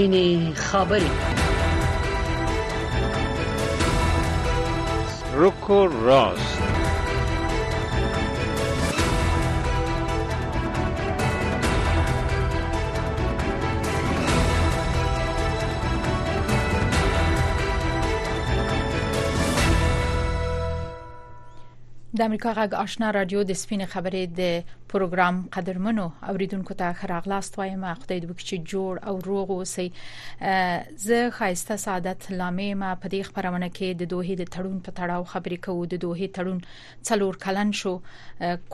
سپینې خبرې رکو راست. د امریکا غږ آشنا رادیو د سپینې خبرې د پروګرام قدرمنو اوریدونکو ته خراغلاست وایم. خدای دې وکړي جوړ او روغ اوسئ. زه خایسته سعادت لامې ما په دې خبرونه کې د دوه د تړون په تړاو خبرې کوو. د دوه تړون څلور کلن شو.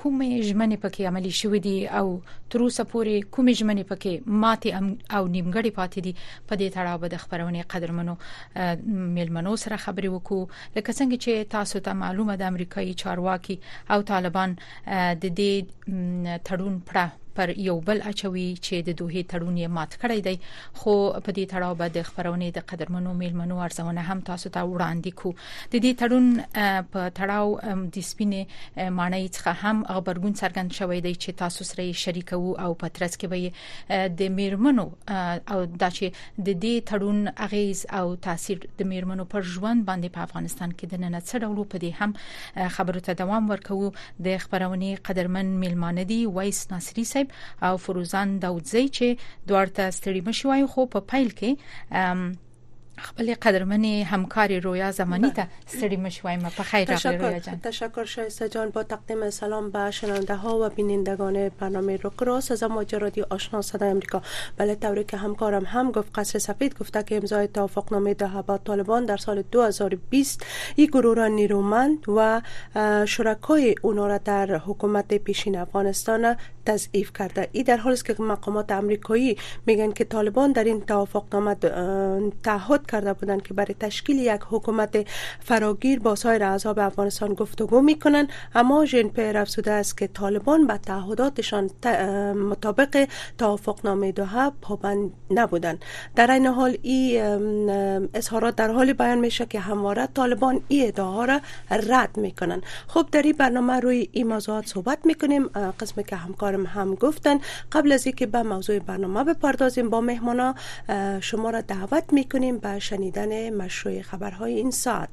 کومې ژمنې پکې عملي شوې دي او تر اوسه پورې کومې ژمنې پکې ماتي او نیمګړې پاتې دي په دې تړاو به د خبرونه قدرمنو ملمنو سره خبرې وکړو. لکه څنګه چې تاسو ته معلومه د امریکایي چارواکي او طالبان د دې تړون پړه پر یو بل اچوي چې د دوه تړون یې مات کړی دی. خو په دې تړاو د خبرونه د قدرمنو میلمنو ارزونه هم تاسو ته وړاندې کو د دې تړون په تړاو د سپینې معنی څخه هم خبرګون څرګند شوی دی چې تاسو سره شریکو او په ترڅ کې به د میرمنو او د چې د دې تړون اغیز او تاثیر د میرمنو پر ژوند باندې په افغانستان کې د نن څه ډول په دې هم خبرو ته دوام ورکوو د خبرونه قدرمن میلمانه دی وایس ناصری صاحب صاحب او فروزان داودزی چې دوړ ته ستړي مشوي خو په پایل کې خپل قدرمن همکاری رویا زمانی ته ستړي مشوایم په خیر راغلی جان. تشکر شایسته جان. با تقدیم سلام به شنونده ها و بینندگان برنامه رو کراس از موج رادیو آشنا صدای امریکا. بله طوری که همکارم هم گفت قصر سفید گفته که امضای توافقنامه ده با طالبان در سال 2020 یک گروه نیرومند و شرکای اونا را در حکومت پیشین افغانستان تضعیف کرده. ای در حالی است که مقامات امریکایی میگن که طالبان در این توافقنامه تعهد کرده بودند که برای تشکیل یک حکومت فراگیر با سایر اعضاب افغانستان گفتگو می‌کنند. اما ژن پیر افزوده است که طالبان به تعهداتشان مطابق توافقنامه دوحه پابند نبودند. در این حال این اظهارات در حال بیان میشه که همواره طالبان این ادعا را رد می‌کنند. خب در این برنامه روی این موضوعات صحبت می‌کنیم. قسمی که همکارم هم گفتن. قبل از اینکه به موضوع برنامه بپردازیم با مهمانا شما را دعوت میکنیم به شنیدن مشروع خبرهای این ساعت.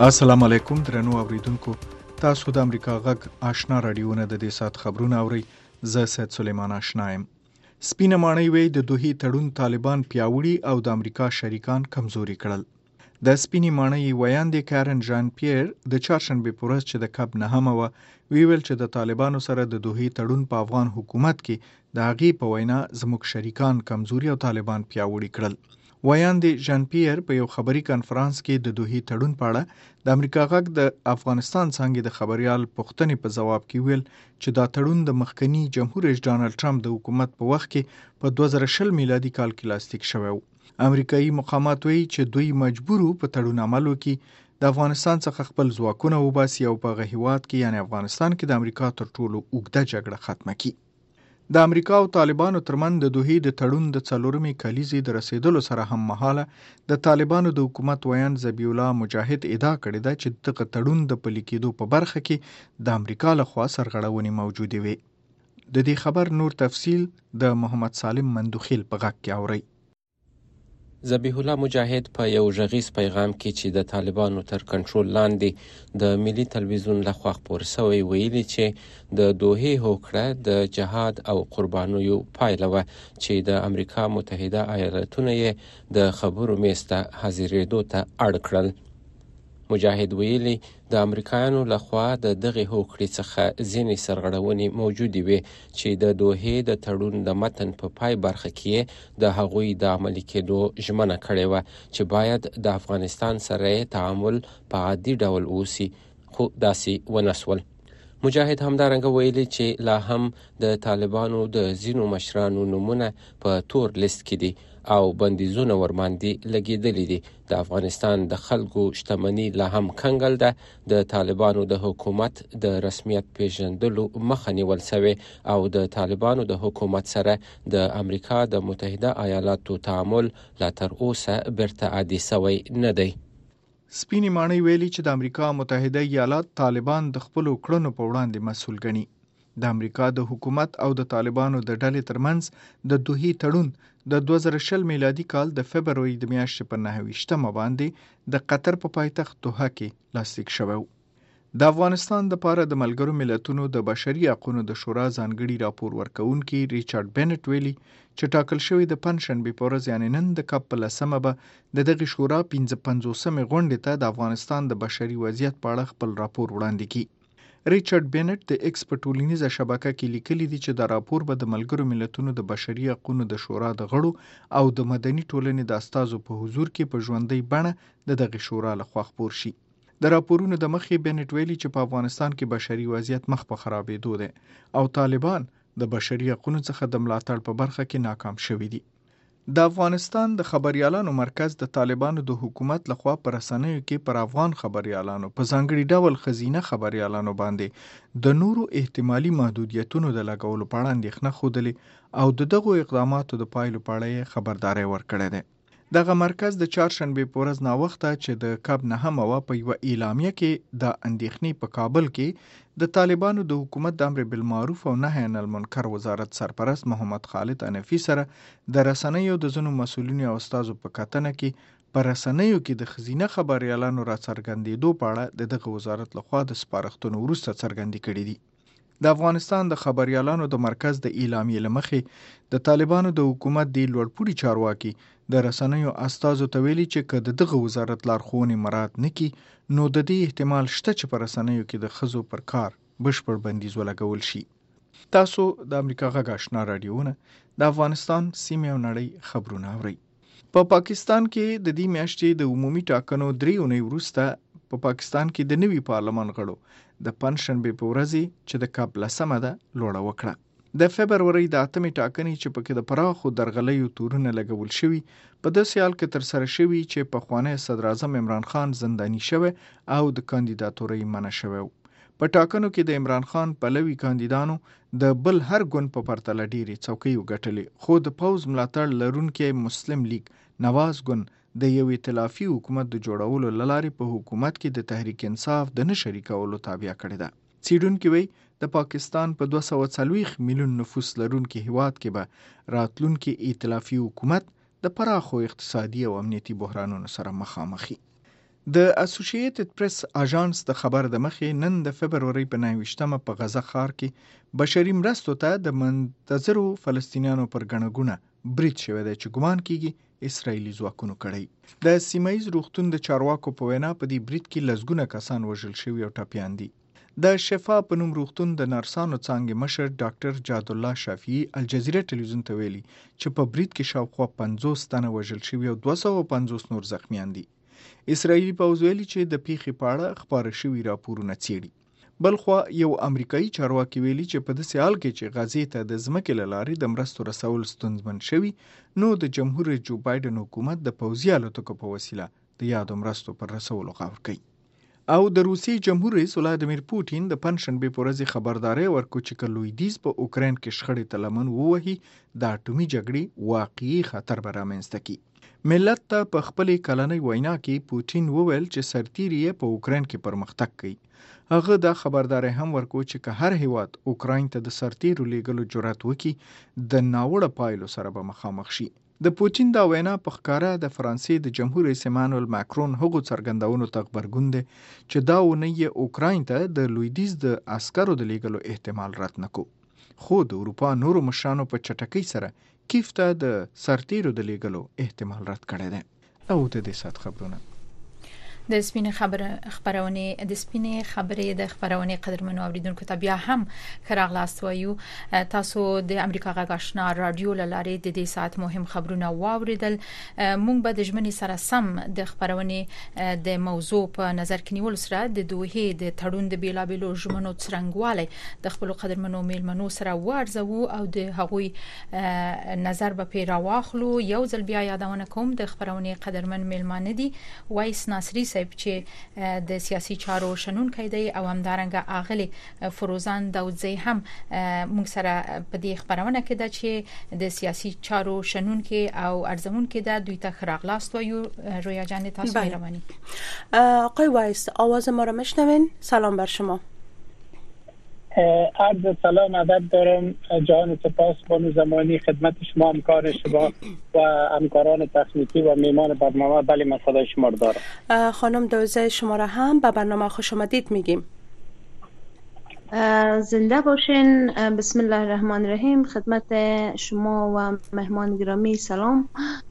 السلام علیکم درنو اوریدونکو. تاسو د امریکا غږ آشنا رادیوونه د دې سات خبرونه اوري زه سید سلیمان آشنایم. سپینه مانی وی د دوه تړون طالبان پیاوړي او د امریکا شریکان کمزوري کړل د سپینې مانی ویاندې کارن جان پیر د چهارشنبه پورز چې د کب نه هم و ویل چې د طالبانو سره د دوه تړون په افغان حکومت کې د هغې په وینا زموږ شریکان کمزوري او طالبان پیاوړي کړل. ویاندې ژان پیر په یو خبري کانفرنس کې د دوه تړون په اړه د امریکا غږ د افغانستان څنګه د خبريال پښتنې په جواب کې ویل چې دا تړون د مخکنی جمهور رئیس ډانلډ ټرمپ د حکومت په وخت کې په 2020 میلادي کال کې لاسلیک شوی و امریکایي مقامات وایي چې دوی مجبورو په تړون عملو کې د افغانستان څخه خپل ځواکونه وباسي او په غهیوات کې یعنی افغانستان کې د امریکا تر ټولو اوږده جګړه ختمه کړي. د امریکا او طالبانو ترمن د دوه د تړون د څلورمې کلیزې د رسیدلو سره هم مهاله د طالبانو د حکومت ویان زبی الله مجاهد ادعا کړې ده چې دغه تړون د پلي کېدو په برخه کې د امریکا لخوا سرغړونې موجوده وي د دې خبر نور تفصيل د محمد سالم مندوخیل په غږ کې اوري ذبیح الله مجاهد په یو غږیز پیغام کې چې د طالبانو تر کنټرول لاندې د ملي تلویزیون لخوا خبر شوی ویلي چې د دوه هوکړه د جهاد او قربانیو پایله و چې د امریکا متحده ایالاتونو یې د خبرو میسته حاضرېدو ته اړ کړل مجاهد ویلي د امریکایانو لخوا د دغه هوکړې څخه ځینې سرغړونې موجودې وي چې د دوه د تړون د متن په پای برخه کې د هغوی د عملي کېدو ژمنه کړې و چې باید د افغانستان سره تعامل په عادي ډول وسی خو داسې ونسول مجاهد همدارنګه ویلي چې لا هم د طالبانو د زینو مشرانو نمونه په تور لیست کې دي او بندیزونه ورماندې لګیدلې دي. د افغانستان د خلکو شتمنۍ لا هم کنګل ده. د طالبانو د حکومت د رسمیت پیژندلو مخه نیول شوی او د طالبانو د حکومت سره د امریکا د متحده ایالاتو تعامل لا تر اوسه برته عادي شوی نه دی. سپینې مانی ویلي چې د امریکا متحده ایالات طالبان د خپل کړنو په وړاندې مسول ګڼي. د امریکا د حکومت او د طالبانو د ډلې ترمنځ د دوهی تړون د 2020 میلادي کال د فبرورۍ د میاشتې په 9 باندې د قطر په پایتخت دوحه کې لاسلیک شوی د افغانستان د پاره د ملګرو ملتونو د بشري حقوقو د شورا ځانګړي راپور ورکونکي ریچارډ بنټ ویلي چې ټاکل شوی د پنځشنبه په ورځ یعنی نن د کپ لسمه به د دغه شورا 1550مه غونډه ته د افغانستان د بشري وضعیت په اړه خپل راپور وړاندې کړي ریچارډ بنټ د ایکس په ټولنیزه شبکه کې لیکلي دي چې دا راپور به د ملګرو ملتونو د بشري حقوقو د شورا د غړو او د مدني ټولنې د استازو په حضور کې په ژوندۍ بڼه د دغه شورا لخوا خپور شي. د راپورونو د مخې بنټ ویلي چې په افغانستان کې بشري وضعیت مخ په خرابېدو دی او طالبان د بشري حقوقو څخه د ملاتړ په برخه کې ناکام شوي دي د افغانستان د خبريالانو مرکز د طالبانو د حکومت لخوا پر رسنیو کې پر افغان خبريالانو په ځانګړي ډول خزینه خبريالانو باندې د نورو احتمالي محدودیتونو د لګولو په اړه اندېښنه خوده او د دغو اقداماتو د پایلو په اړه خبرداري ورکړه ده دغه مرکز د چهارشنبه پورز نا وخته چې د کب نه هم وا په یو اعلامیه کې د اندېښنې په کابل کې د طالبانو د حکومت د امر بالمعروف او نهي عن المنکر وزارت سرپرست محمد خالد انفي سره د رسنیو د زنو مسولینو او استادو په کتنه کې پر رسنیو کې د خزینه خبريالانو را څرګندېدو په اړه دغه وزارت لخوا د سپارښتنو وروسته څرګندې کړې دي د افغانستان د خبريالانو د مرکز د اعلامیې لمخې د طالبانو د حکومت د لوړپوړي چارواکي د رسنیو استادو ته ویلي چې کله دغه وزارت لارښوونې مراد نکړي نو د دې احتمال شته چې پر رسنیو کې د خزو پر کار بشپړ بندیز ولګول شي. تاسو د امریکا غږ آشنا رادیوونه د افغانستان سیمه او نړۍ خبرونه اورئ. په پا پاکستان کې د دې میاشتې د عمومي ټاکنو درې اونۍ وروسته په پا پاکستان کې د نوي پارلمان غړو د پنځشنبه په ورځ چې د کاپ لسمه ده لوړه وکړه. د فبرवरी د اتمې ټاکنې چې پکې د پراخو درغلیو تورونه لګول شوی په داسې حال کې تر سره شوی چې په خوانی صدر اعظم عمران خان زندانی شوی او د کاندیداتورۍ منع شوی په ټاکنو کې د عمران خان پلوي کاندیدانو د بل هر ګوند په پرتله ډېری څوکۍ وګټلې خو د پوځ ملاتړ لرونکي مسلم لیگ نواز ګوند د یو ائتلافي حکومت د جوړولو لارې په حکومت کې د تحریک انصاف د نشریکولو تابع کړی ده. سیډونکو وی د پاکستان په 240 میلیون نفوس لرونکي هیواد کې به راتلونکي ائتلافي حکومت د پراخو اقتصادي او امنیتي بحرانونو سره مخامخي د اسوسییټډ پریس اژانس د خبر د مخې نن د فبرورۍ په 29مه په غزه ښار کې بشري مرستو ته د منتظرو فلسطینیانو پر غنګونه برید شوې ده چې ګمان کیږي اسرایلی ځواکونو کړی. د سیمایي روغتون د چارواکو په وینا په دې برید کې لسګونه کسان وژل شوي او ټپیان دي. د شفا په نوم روغتون د نرسانو څانګې مشر ډاکټر جاد الله شافعي الجزیره ټلویزیون ته ویلي چې په برید کې شاوخوا 50 تنه وژل شوي او 250 نور زخمیان دي اسرایلی پوځ ویلي چې د پیښې په اړه خبره شوی راپورونه څېړي. بلخوا یو امریکایي چارواکي ویلي چې په داسې حال کې چې غزې ته د ځمکې لارې د مرستو رسول ستونزمن شوی نو د جمهور جو بایدن حکومت د پوځي الوتکو په وسیله د یادو مرستو پر رسولو غور کوي. او د روسي جمهور رئیس ولادمیر پوتین د پنځشنبه په ورځ خبرداري ورکړ چې لویدیز په اوکرين کې شخړې تلمن ووهي د اټومي جګړې واقعي خطر به رامنځته کړي ملت ته په خپلې کلنۍ وینا کې پوتین وویل چې سرتیری په اوکرين کې پرمختګ کوي. هغه دا خبرداري هم ورکو چې که هر هیواد اوکرين ته د سرتیرو لیږلو جرأت وکړي د ناوړه پایلو سره به مخامخ شي. د پوتین دا وینا په ښکارا د فرانسې د جمهور رئیس ایمانوئل ماکرون هغو څرګندونو ته خبرګون دي چې دا ونه یې اوکراین ته د لویدیز د عسکرو د لیږلو احتمال رد نکړ خو د اروپا نورو مشرانو په چټکۍ سره کیف ته د سرتیرو د لیږلو احتمال رد کړی دی او د دې سات خبرونه د سپینې خبره خبرونه د سپینې خبرې د خبرونه قدرمنو اوریدونکو ته بیا هم خراغلاست وایو. تاسو د امریکا غاښنا رادیو لاره د دې سات مهم خبرونه واوریدل. مونږ به د ژمنې سره سم د خبرونه د موضوع په نظر کې نیول سره د دوه د تړون د بیلابلو ژمنو څرنګواله د خپل قدرمنو میلمنو سره ورزو او د هغوی نظر به پیرا واخلو یو ځل بیا یادونه کوم د خبرونه قدرمن میلمانه دي وایس ناصری صاحب چې د سیاسي چارو شنونکې دی او همدارنګه اغلی فروزان داودزی هم موږ سره په دې خبرونه کې ده چې د سیاسي چارو شنونکې او ارزمونکې ده دوی ته خراغلاست وایو. رویا جان تاسو مهرباني. آقای وایس آواز ما را میشنوین سلام بر شما عرض سلام ادب دارم جهان سپاس بانو زمانی خدمت شما همکار شما و همکاران تخنیکی و میمان برنامه. بله من صدای شما دارم. خانم دوزه شما را هم به برنامه خوش آمدید میگیم. زنده باشین. بسم الله الرحمن الرحیم. خدمت شما و مهمان گرامی سلام.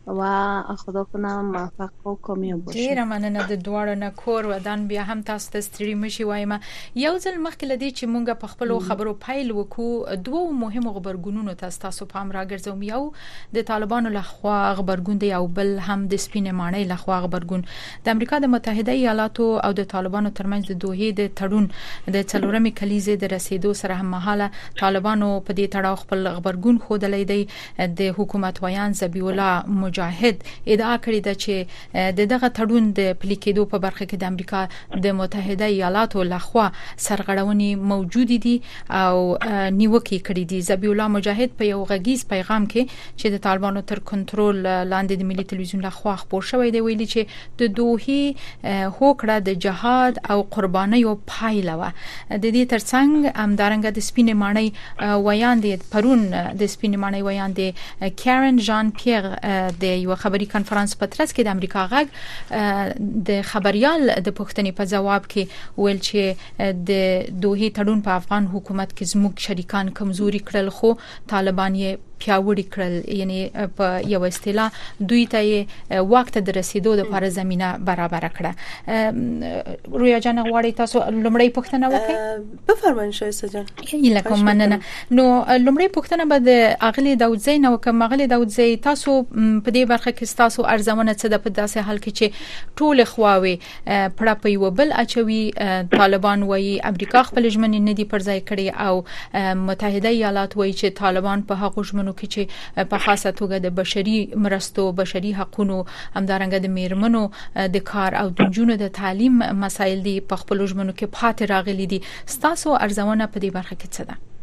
و خدا کنه موفق و کامیاب باشین ډیره مننه د دواړو نه کور ودان بیا هم تاسو ته ستړي مشي وایم یو ځل مخکې لدی چې مونږ په خپل خبرو پایل وکړو دوه مهمو خبرګونونو تاسو تاسو پام راګرځوم. یو د طالبانو لخوا خبرګون دی او بل هم د سپینې مانۍ لخوا خبرګون د امریکا د متحده ایالاتو او د طالبانو ترمنځ د دوه د تړون د څلورمې کلیزې د رسیدو سره هم مهاله طالبانو په دې تړاو خپل خبرګون خودلې دی. د حکومت ویان زبی الله مجاهد ادعا کړې ده چې د دغه تړون د پلي کېدو په برخه کې د امریکا د متحده ایالاتو لخوا سرغړونې موجود دي او نیوکه کړې دي. زبی الله مجاهد په یو غږیز پیغام کې چې د طالبانو تر کنټرول لاندې د ملي ټلویزیون لخوا خبر شوی دی ویلي چې د دوه هوکړه د جهاد او قرباني او پایله و د دې ترڅنګ امدارنګ د سپینې مانۍ ویان دي پرون د سپینې مانۍ ویان دي کارن جان پیر د د یو خبري کانفرنس په ترڅ کې د امریکا غږ د خبريال د پښتنې په جواب کې ویل چې د دوه تړون په افغان حکومت کې زموږ شریکان کمزوري کړل خو طالبان یې پیاوړي کړل. یعنی په یو اصطلاح دوی ته وخت د رسیدو لپاره زمينه برابر کړه. رویا جان غواړي تاسو لمړی پوښتنه وکړئ؟ بفرمایئ شایسته جان. یله کوم مننه. نو لمړی پوښتنه به د اغلی داوودزی نو کوم اغلی داوودزی تاسو په دې برخه کې تاسو ارزونه څه د په داسې حال کې چې ټول خواوي پړه په یو بل اچوي طالبان وایي امریکا خپل ژمنې نه دي پر ځای کړې او متحده ایالات وایي چې طالبان په هغه ژمنو کې چې په خاصه توګه د بشري مرستو بشري حقوقو همدارنګه د میرمنو د کار او د جنونو د تعلیم مسایل دي په خپل ژمنو کې پاتې راغلي دي. ستاسو ارزونه په دې برخه کې څه ده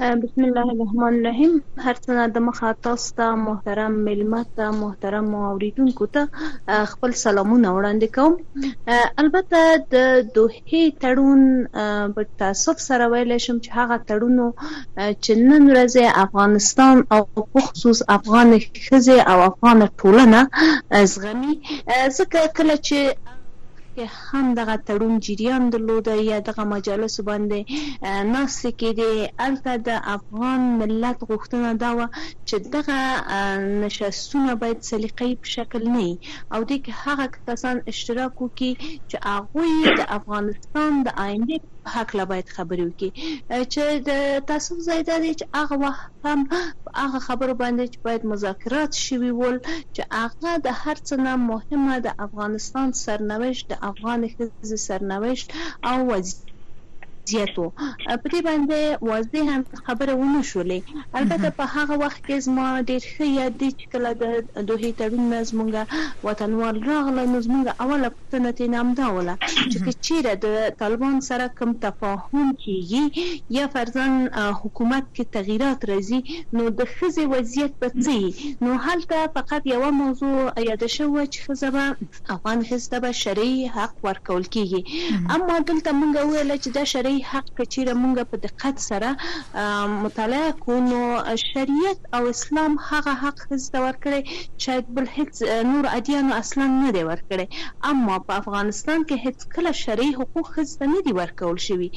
بسم الله الرحمن الرحیم هر څنګه د مخه تاسو ته محترم ملمت محترم اوریدونکو ته خپل سلامونه وړاندې کوم البته د دوه تړون په تاسف سره ویل شم چې هغه تړونو چې نن ورځ افغانستان او خصوص افغان خزه او افغان ټولنه زغمي ځکه کله چې کې هم دغه تړون جریان درلود یا دغه مجالس باندې ناس کې د الته د افغان ملت غوښتنه دا و چې دغه نشستونه باید سلیقې په شکل نه او د هغه کسان اشتراک وکړي چې هغه د افغانستان د آینده حق لا باید خبرې وکړي. چې د تاسو زیاده دي چې هغه وخت هم هغه خبرو باندې چې باید مذاکرات شوي ول چې هغه د هر څه نه مهمه د افغانستان سرنوشت د افغان ښځې سرنوشت او وضعیت زیات وو. په دې باندې واضح خبره ونه شولې. البته په هغه وخت کې زما ډېر ښه یاد دي چې کله د دوه تړون زمونږ وطنوال راغله زمونږ اوله پوښتنه ته نام دا وله چې چیرې د طالبان سره کوم تفاهم کیږي یا فرضاً حکومت کې تغیرات راځي نو د خزي وضعیت په څه نو هلته فقط یو موضوع یاد شو چې خزه افغان خزه به شرعي حق ورکول کیږي. اما دلته مونږ ویل چې دا شرعي حق کچیره مونږ په دقت سره مطالعه کوو شریعت او اسلام هغه حق زده ورکړي چې بل هیڅ نور ادیان اصلا نه دی ورکړي اما په افغانستان کې هیڅ کله شرعي حقوق زده نه دی ورکول شوی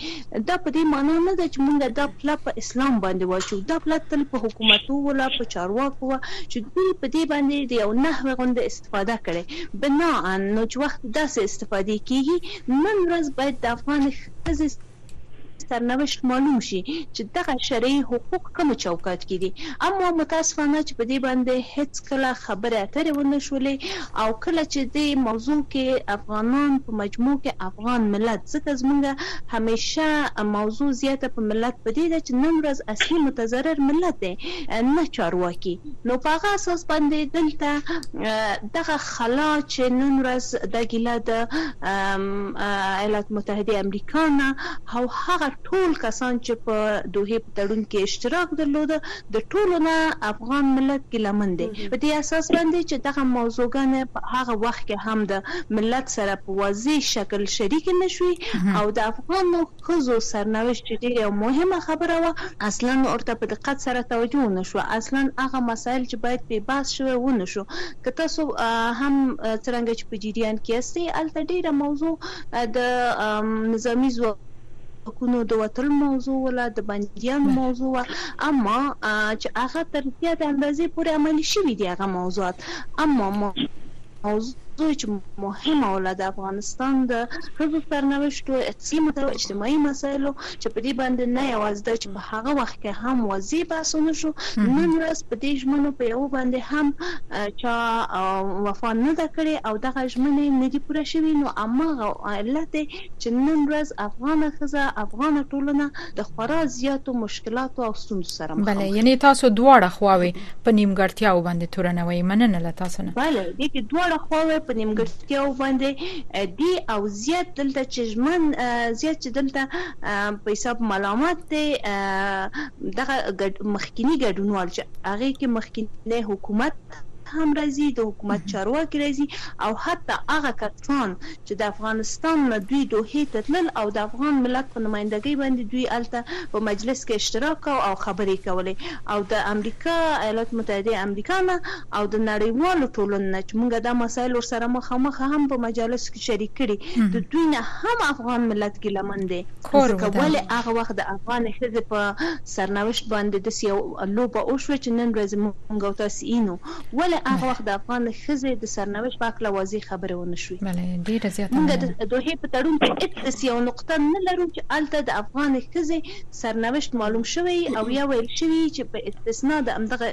دا په دې معنی نه ده چې مونږ دا پلا په اسلام باندې واچو دا پلا تل په حکومتو ولا په چارواکو چې دوی په دې باندې دی او نه غونډه استفاده کړي. بنا ان نو چې وخت داسې استفادې کیږي نن ورځ باید د افغان ښځې سرنوشت معلوم شي چې دغه شرعي حقوق کوم چوکاټ کې دي. اما متاسفانه چې په دې باندې هیڅ کله خبره اترې ونه شولې او کله چې د موضوع کې افغانان په مجموع کې افغان ملت ځکه زمونږ همیشه موضوع زیاته په ملت په دې ده چې نن ورځ اصلي متضرر ملت دی نه چارواکي. نو په هغه اساس باندې دلته دغه خلا چې نن ورځ د ګیله د ایالات متحده امریکا نه او هغه ټول کسان چې په دوه په تړون کې اشتراک درلود د ټولو نه افغان ملت کې لمن دي په دې اساس باندې چې دغه موضوعګان په هغه وخت کې هم د ملت سره په واضح شکل شریک نشوي او د افغان خزو سرنوشت ډیره مهمه خبره و اصلا ورته په دقت سره توجه نشو اصلا هغه مسایل چې باید په باس شوی ونه شو. که تاسو هم څنګه چې په جریان کې استي الته ډیره موضوع د نظامی ځواک حکومت د وتل موضوع ولا د بنديان موضوع اما چې هغه تر زیات اندازې پورې عملی شوی دی هغه موضوعات. اما موضوع چې مهمه ول د افغانستان د خزو سرنوشت او اقتصادي او اجتماعي مسایلو چې په دې باندې نه یوازې د چې په هغه وخت کې هم وظیفه باسونه شو نن ورځ په دې ژمنو په یو باندې هم چې وفا نه ده کړې او دغه ژمنې نه دي پوره شوې. نو اما علت چې نن ورځ افغان خزه افغان ټولنه د خورا زیاتو مشکلاتو او ستونزو سره مخ بله یعنی تاسو دواړه خواوي په نیمګړتیاو باندې تورنوي مننه له تاسو نه. بله دې دواړه خواوي په نیمګړتیاو باندې دی او زیات دلته چې ژمن زیات چې دلته په حساب ملامت دی دغه مخکینی ګډونوال چې هغه کې مخکینی حکومت هم راځي د حکومت چارواکي راځي او حتی هغه کسان چې د افغانستان نه دوی دوه ته تلل او د افغان ملت په نمائندګۍ باندې دوی الته په مجلس کې اشتراک او خبرې کولې. او د امریکا ایالات متحده امریکا نه او د نړیوالو ټولنې چې موږ دا مسایل ورسره مخامخ هم په مجالس کې شریک کړي د دوی نه هم افغان ملت کې لمن دي ځکه ولې هغه وخت د افغان ښځې په سرنوشت باندې د سیو لوبه او شو چې نن ورځ موږ تاسو اینو ولې هغه وخت د افغان خزې د سرنوشت په اړه واضح خبره ونه شوې. بله ډیره زیاته موږ د دوه په تړون کې هیڅ یو نقطه نه لرو چې الته د افغان خزې سرنوشت معلوم شوی او یا ویل شوی چې په استثناء د امدغه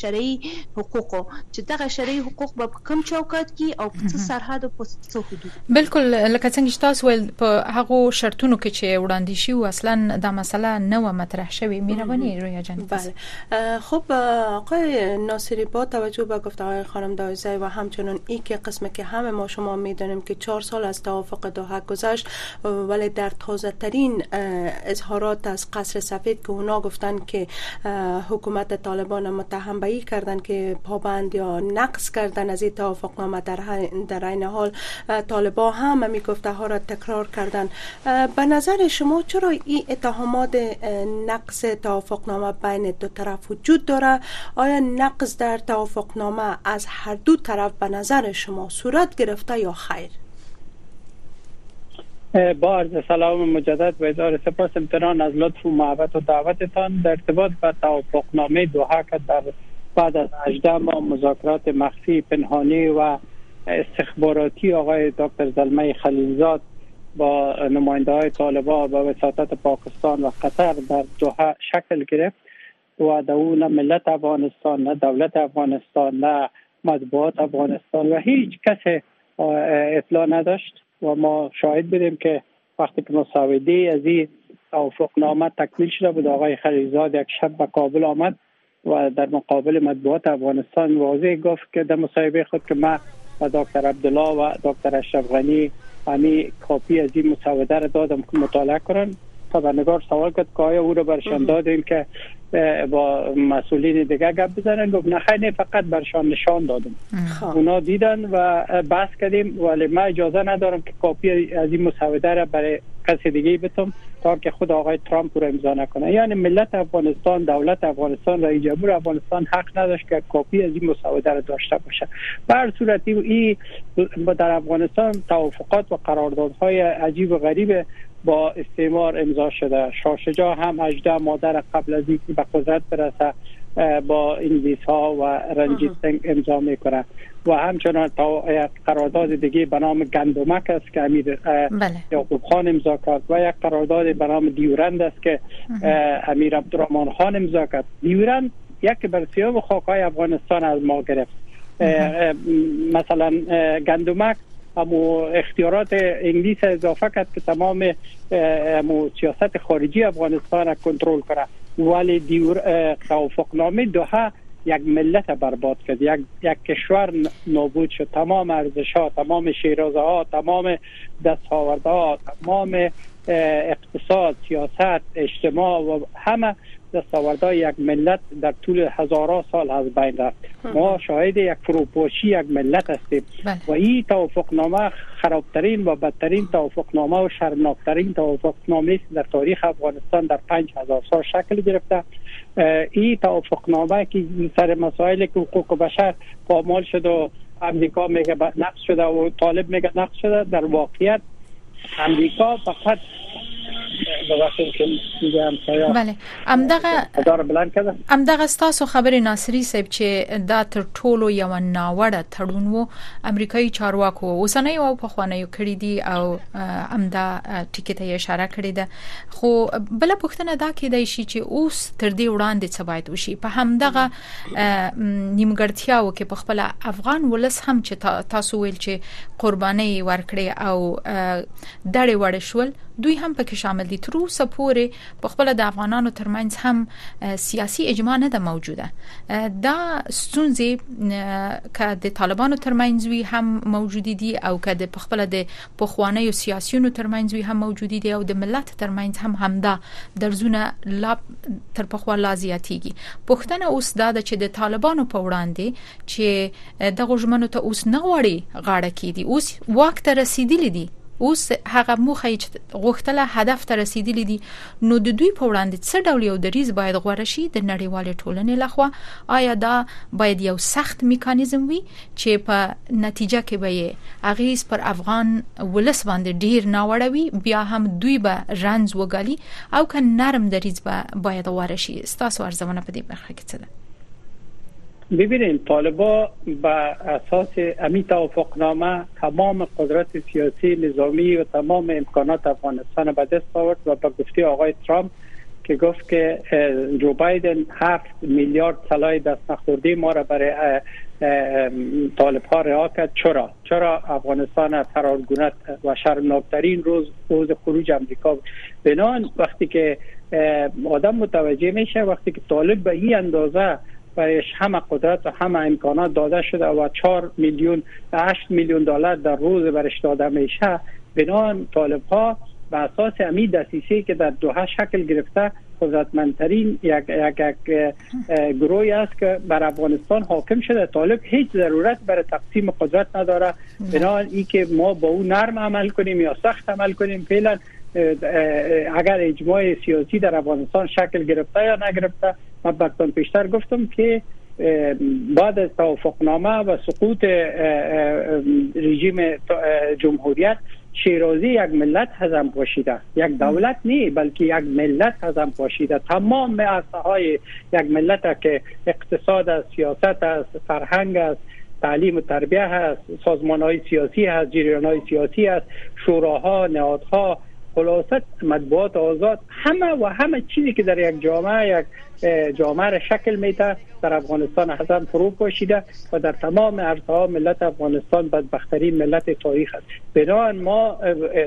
شرعي حقوقو. چې دغه شرعي حقوق په کوم چوکاټ کې او په سرحد او په څو حدود؟ بالکل لکه څنګه چې تاسو ول په هغه شرطونو کې چې وړاندې شي اصلا دا مسله نه و مطرح شوی میروانی رویا جان بله. خب آقای ناصری با توجه به گفته های خانم دایزه و همچنان ای که قسم که همه ما شما می‌دانیم که چهار سال از توافق دوحه گذشت ولی در تازه ترین اظهارات از قصر سفید که اونا گفتن که حکومت طالبان متهم به ای کردن که پابند یا نقص کردن از این توافق نامه در, در این حال طالبان هم می گفته ها را تکرار کردن. به نظر شما چرا این اتهامات نقص توافق نامه بین دو طرف وجود داره؟ آیا نقص در توافق نامه از هر دو طرف به نظر شما صورت گرفته یا خیر؟ با عرض سلام مجدد و اداره سپاس امتنان از لطف و محبت و دعوتتان. در ارتباط با توافقنامه دوحه که در بعد از 18 ماه مذاکرات مخفی پنهانی و استخباراتی آقای دکتر زلمه خلیلزاد با نماینده های طالبان و وساطت پاکستان و قطر در دوحه شکل گرفت. و دون ملت افغانستان نه دولت افغانستان نه مطبوعات افغانستان و هیچ کس اطلاع نداشت و ما شاهد بودیم که وقتی که مساوده از این توافقنامه تکمیل شده بود آقای خلیزاد یک شب به کابل آمد و در مقابل مطبوعات افغانستان واضح گفت که در مصاحبه خود که ما و دکتر عبدالله و دکتر اشرف غنی همی کاپی از این مسوده را دادم که مطالعه کنن. خبرنگار سوال کرد که آیا او را برشان دادیم که با مسئولین دیگه گپ بزنن گفت نه خیلی فقط برشان نشان دادم. خب. اونا دیدن و بحث کردیم ولی ما اجازه ندارم که کاپی از این مسوده را برای کسی دیگه بتم تا که خود آقای ترامپ رو امضا نکنه. یعنی ملت افغانستان دولت افغانستان رئیس جمهور افغانستان حق نداشت که کاپی از این مسوده را داشته باشه. به هر صورتی این در افغانستان توافقات و قراردادهای عجیب و غریب با استعمار امضا شده. شاه هم 18 مادر قبل از اینکه به قدرت برسه با انگلیس ها و رنجیت سنگ امضا می‌کنه. و همچنان تا یک قرارداد دیگه به نام گندمک است که امیر بله. یعقوب خان امضا کرد. و یک قرارداد به نام دیورند است که امیر عبدالرحمن خان امضا کرد. دیورند یک بر سیاه خاکای افغانستان از ما گرفت. مثلا گندمک امو اختیارات انگلیس اضافه کرد که تمام امو سیاست خارجی افغانستان را کنترل کنه. ولی دیور توافقنامه دوها یک ملت برباد کرد. یک یک کشور نابود شد. تمام ارزش ها تمام شیرازه ها تمام دستاورده ها تمام اقتصاد سیاست اجتماع و همه دستاوردهای یک ملت در طول هزارها سال از بین رفت. ما شاهد یک فروپاشی یک ملت هستیم. بله. و این توافقنامه خرابترین و بدترین توافقنامه و شرمناکترین توافقنامه است در تاریخ افغانستان در پنج هزار سال شکل گرفته. این توافقنامه که سر مسائل که حقوق بشر پامال شده و امریکا میگه نقص شده و طالب میگه نقص شده در واقعیت امریکا فقط بله. امدغه امدغه ستاسو خبرې ناصری صاحب چې دا تر ټولو یو ناوړه تړون وو امریکایي چارواکو اوسنۍ او په خوانیو کړی دي او امدا ټکي ته یې اشاره کړې ده. خو بل پښتنه دا کې دی شي چې اوس تر دې وړاندې څه باید وشي. په همدغه نیمګړتیاو کې په خپل افغان ولس هم چې تاسو ویل چې قرباني ورکړي او دړې وړ شول دوی هم پکې شامل دي تر اوسه پورې په خپل د افغانانو ترمنځ هم سیاسي اجماع نه ده موجوده. دا ستونزې ک د طالبانو ترمنځ وی هم موجود دي او ک د خپل د پخوانی سیاسيونو ترمنځ وی هم موجود دي او د ملت ترمنځ هم همدا درزونه لا تر پخوا لازیاتيږي پښتنه اوس دا چې د طالبانو په وړاندې چې د غژمنو ته اوس نه غوړي غاړه کیدي اوس وخت رسیدلی دي اوس هغه موخه چې غوښتله هدف ته رسیدلی دي. نو د دوی په وړاندې څه ډول یو دریز باید غوړه شي د نړیوال ټولنې لخوا آیا دا باید یو سخت میکانیزم وي چې په نتیجه کې به اغیز پر افغان ولس باندې ډیر ناوړوي بیا هم دوی به رنز وګالي؟ او که نرم دریز به باید غوړه شي؟ تاسو ارزونه په دې برخه کې څه ده ببینید طالبا به اساس امی توافقنامه تمام قدرت سیاسی نظامی و تمام امکانات افغانستان به دست آورد و به گفته آقای ترامپ که گفت که جو بایدن هفت میلیارد سلاح دست نخورده ما را برای طالب ها رها کرد. چرا؟ چرا افغانستان فرارگونت و شرمناکترین روز روز خروج امریکا بنان وقتی که آدم متوجه میشه وقتی که طالب به این اندازه برایش همه قدرت و همه امکانات داده شده و 4 میلیون 8 میلیون دلار در روز برش داده میشه. بنان طالب ها به اساس امی دسیسه که در دوحه شکل گرفته قدرتمندترین یک یک, یک گروهی است که بر افغانستان حاکم شده. طالب هیچ ضرورت برای تقسیم قدرت نداره. بنابراین ای که ما با او نرم عمل کنیم یا سخت عمل کنیم فعلا اگر اجماع سیاسی در افغانستان شکل گرفته یا نگرفته من پیشتر گفتم که بعد از توافقنامه و سقوط رژیم جمهوریت شیرازی یک ملت هزم پاشیده یک دولت نه بلکه یک ملت هزم پاشیده. تمام عرصه های یک ملت که اقتصاد است سیاست است فرهنگ است تعلیم و تربیه هست سازمان های سیاسی هست جریان های سیاسی هست شوراها نهادها خلاصت مطبوعات آزاد همه و همه چیزی که در یک جامعه یک جامعه را شکل میده در افغانستان حسن فرو پاشیده و در تمام عرصه ها ملت افغانستان بدبخترین ملت تاریخ است. بنابراین ما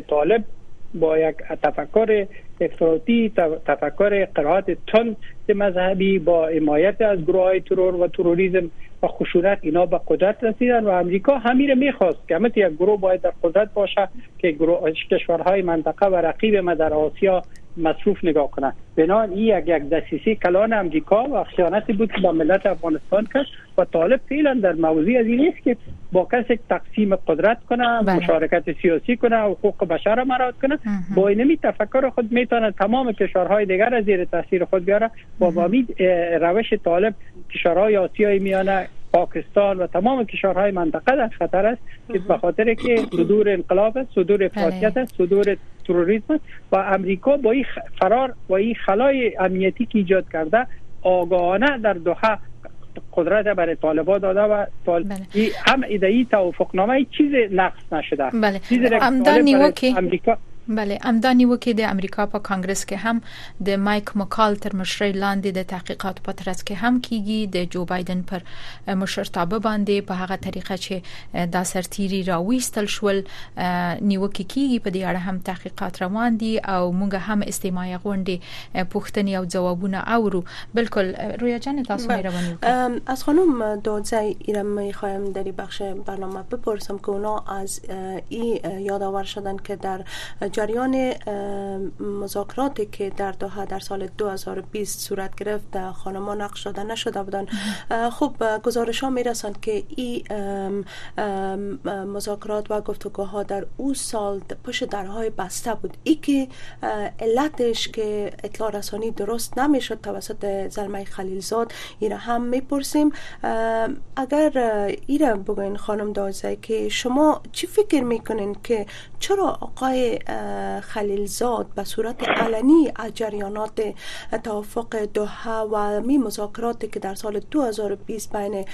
طالب با یک تفکر افراطی تفکر قرائت تند مذهبی با حمایت از گروه های ترور و تروریسم و خشونت اینا به قدرت رسیدن و امریکا همین می‌خواست. که همت یک گروه باید در قدرت باشه که گروه کشورهای منطقه و رقیب ما در آسیا مصروف نگاه کنند بنابراین این یک یک دسیسه کلان امریکا و خیانتی بود که با ملت افغانستان کرد و طالب فعلا در موضوع از این است که با کسی تقسیم قدرت کنه بله. مشارکت سیاسی کنه و حقوق بشر را مراد کنه. با اینمی تفکر خود می‌تونه تمام کشورهای دیگر از زیر تاثیر خود بیاره. و با روش طالب کشورهای آسیای میانه پاکستان و تمام کشورهای منطقه در خطر است که به خاطر که صدور انقلاب است صدور افراطیت است صدور تروریسم و امریکا با این فرار و این خلای امنیتی که ایجاد کرده آگاهانه در دوحه قدرت برای طالبا داده و طال... بله. هم ایده ای توافقنامه چیز نقص نشده بله. چیز امریکا بله امدانی وکي د امریکا په کانګرس کې هم د مایک مکال تر مشرۍ لاندې د تحقیقات په ترڅ کې هم کیږي د جو بایدن پر مشرتابه باندې په هغه طریقه چې دا سرتيري راويستل شول نیوکه کیږي په دې اړه هم تحقیقات روان دي او موږ هم استماعي غونډې پوښتنې او ځوابونه اورو. بالکل رویا جان تاسو مهرباني از خانم دادزای ایرم میخوایم در بخش برنامه بپرسم که اونا از این یادآور شدن که در جریان مذاکراتی که در دوحه در سال 2020 صورت گرفت خانما نقش داده نشده بودن خب گزارش ها می رسند که این مذاکرات و گفتگوها در او سال پشت درهای بسته بود. ای که علتش که اطلاع رسانی درست نمی‌شد توسط زلمه خلیلزاد ایره هم می‌پرسیم. اگر ایره بگوین خانم دازه که شما چی فکر می‌کنین که چرا آقای خلیلزاد به صورت علنی از جریانات توافق دوحه و می مذاکراتی که در سال 2020 بین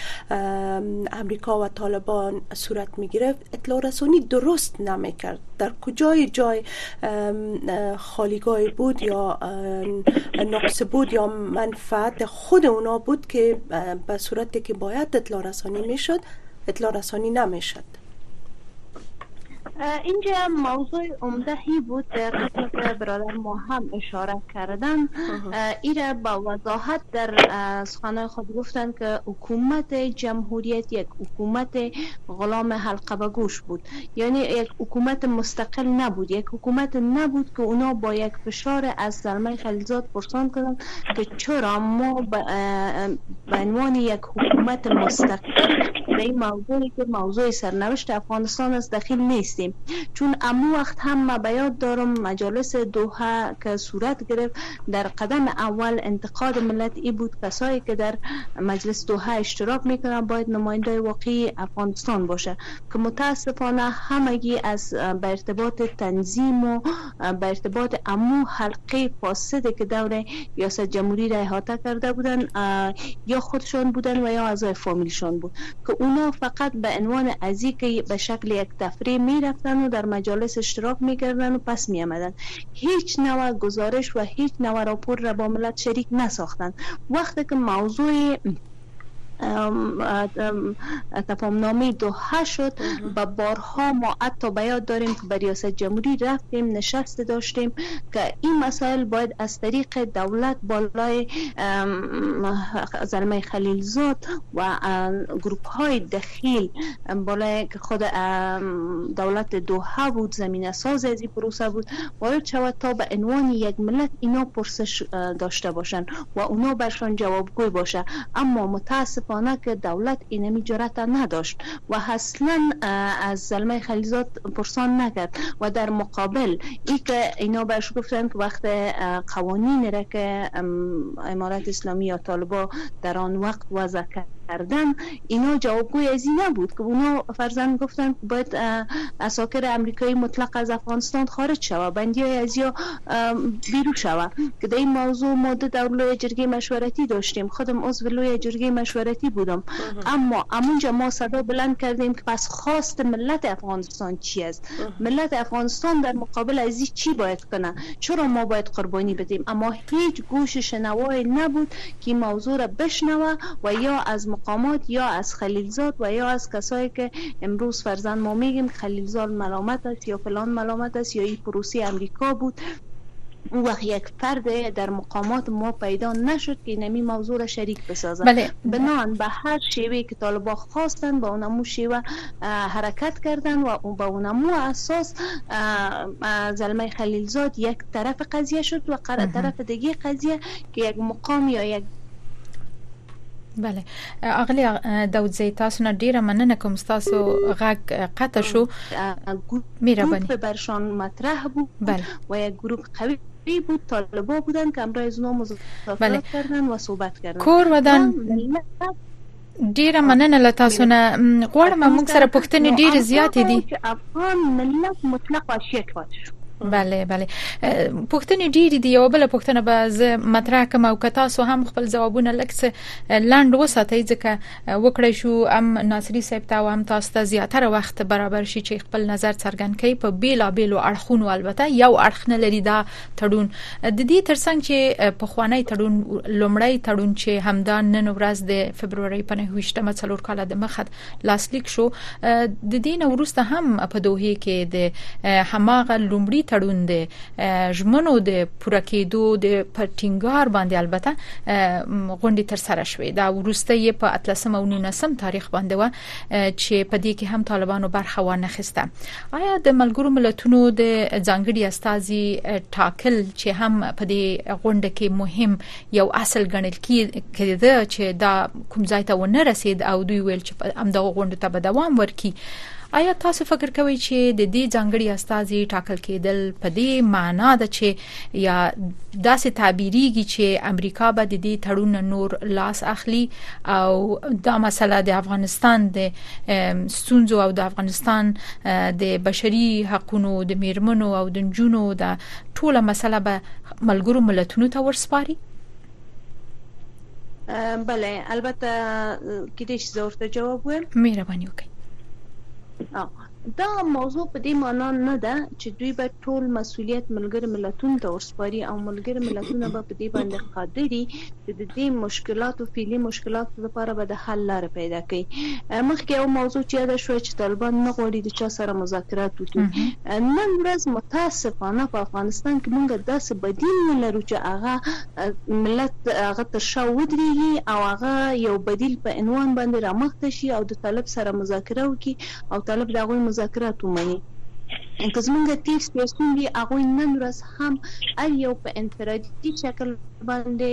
امریکا و طالبان صورت می گرفت اطلاع رسانی درست نمی کرد. در کجای جای خالیگاه بود یا نقص بود یا منفعت خود اونا بود که به صورتی که باید اطلاع رسانی می شد اطلاع رسانی نمی شد. اینجا موضوع عمدهی بود قسمت برادر ما هم اشاره کردن. ایره با وضاحت در سخنهای خود گفتن که حکومت جمهوریت یک حکومت غلام حلقه گوش بود. یعنی یک حکومت مستقل نبود. یک حکومت نبود که اونا با یک فشار از زلمه خلیزاد پرسان کردن که چرا ما به عنوان یک حکومت مستقل به این موضوعی که موضوع سرنوشت افغانستان است دخیل نیستیم. چون امو وقت هم ما بیاد دارم مجالس دوحه که صورت گرفت در قدم اول انتقاد ملت ای بود. کسایی که در مجلس دوحه اشتراک می‌کنن باید نماینده واقعی افغانستان باشه. که متاسفانه همگی از به ارتباط تنظیم و به ارتباط امو حلقه فاسده که دور ریاست جمهوری را احاطه کرده بودن یا خودشان بودن و یا اعضای فامیلشان بود. که اونا فقط به عنوان ازی که به شکل یک تفریح می رفتن و در مجالس اشتراک می کردن و پس می آمدن هیچ نوع گزارش و هیچ نوع راپور را با ملت شریک نساختن وقتی که موضوع تفاهم دوحه شد و بارها ما حتی بیاد داریم که به ریاست جمهوری رفتیم نشست داشتیم که این مسائل باید از طریق دولت بالای زلمه خلیلزاد و گروپ های دخیل بالای خود دولت دوحه بود زمین ساز از این پروسه بود باید شود تا به عنوان یک ملت اینا پرسش داشته باشن و اونا برشان جوابگوی باشه. اما متاسف متاسفانه که دولت اینمی جرأت نداشت و اصلا از زلمه خلیزات پرسان نکرد و در مقابل ای که اینا بهش گفتن که وقت قوانین را که امارت اسلامی یا طالبا در آن وقت وضع کرد. کردن اینا جوابگوی از این نبود که اونا فرزن گفتن باید اساکر امریکایی مطلق از افغانستان خارج شوه. بندی های از یا بیرو شوه. که در این موضوع ماده در لوی جرگه مشورتی داشتیم. خودم عضو لوی جرگه مشورتی بودم. اما امونجا ما صدا بلند کردیم که پس خواست ملت افغانستان چی است؟ ملت افغانستان در مقابل از چی باید کنه؟ چرا ما باید قربانی بدیم؟ اما هیچ گوش شنوای نبود که موضوع را بشنوه و یا از مقامات یا از خلیلزاد و یا از کسایی که امروز فرزند ما میگیم خلیلزاد ملامت است یا فلان ملامت است یا این پروسی امریکا بود. اون وقت یک فرد در مقامات ما پیدا نشد که نمی موضوع را شریک بسازد. بله. بنان به هر شیوه که طالبا خواستن با اونمو شیوه حرکت کردن و با اونمو اساس زلمه خلیلزاد یک طرف قضیه شد و طرف دیگه قضیه که یک مقام یا یک بله. اغلی داود تاسو نه ډیره مننه کوم. تاسو غږ قطع شو. میره بنی. برشان مطرح بود بله. و یک گروه قوی بود طالبا بودن که امروز از مذاکرات بله. کردن و صحبت کردن. کور ودان. ډیره مننه له تاسو نه. غواړم موږ سره پوښتنې ډیره زیاتې دي. افغان ملت مطلق واشیت پاتې شو بله بله. پوښتنې ډېری دي. یو بل پوښتنه به زه مطرح کوم او که تاسو هم خپل ځوابونه لکس لاند وساتئ ځکه وکړی شو ام ناصری صاحب ته هم تاسو ته زیاتره وخت برابر شي چې خپل نظر څرګند کړي په بیلا بیلو اړخونو. البته یو اړخ نه لري دا تړون. د دې ترڅنګ چې په خوانی تړون لومړی تړون چې همدا نن ورځ د فبرवरी په 9 څلور کال د مخد لاسلیک شو د دین وروسته هم په دوه کې د هماغه لومړی تړون دی ژمنو د پوره کېدو د پټینګار باندې البته غونډه تر سره شوې. دا ورسته یې په 13 او 19 تاریخ باندې و چې په دې کې هم طالبانو برخه وانه خسته آیا د ملګرو ملتونو د ځانګړي استاذي ټاکل چې هم په دې غونډه کې مهم یو اصل ګڼل کېده چې دا کوم ځای ته ونه رسید او دوی ویل چې هم دغه غونډه ته به دوام ورکړي آیا تاسو فکر کوئ چې د دې ځانګړي استاذي ټاکل کېدل په دې معنا ده چې یا داسې تعبیریږي چې امریکا به د دې تړون نور لاس اخلي او دا مسله د افغانستان د ستونزو او د افغانستان د بشري حقوقو د میرمنو او د جنونو د ټوله مسله به ملګرو ملتونو ته ورسپاري؟ بله البته کېدې چې زه ورته جواب وایم مهرباني وکړئ 嗯、哦。دا موضوع په دې معنی نه ده چې دوی به ټول مسولیت ملګر ملتونو ته ورسپاري او ملګر ملتونه به په دې باندې قادر دي چې د دې مشکلاتو فعلی مشکلاتو لپاره به د حل لار پیدا کړي. مخکې یو موضوع چې دا شو چې طالبان نه غواړي د چا سره مذاکرات وکړي. نن ورځ متاسفانه په افغانستان کې موږ داسې بدیل نه لرو چې هغه ملت هغه تر شا ودرېږي او هغه یو بدیل په عنوان باندې رامخته شي او د طالب سره مذاکره وکړي او طالب دغه مذاکرات ومني. که زمونږ تیر سیاسون دي هغه نن ورځ هم ار یو په انفرادي شکل باندې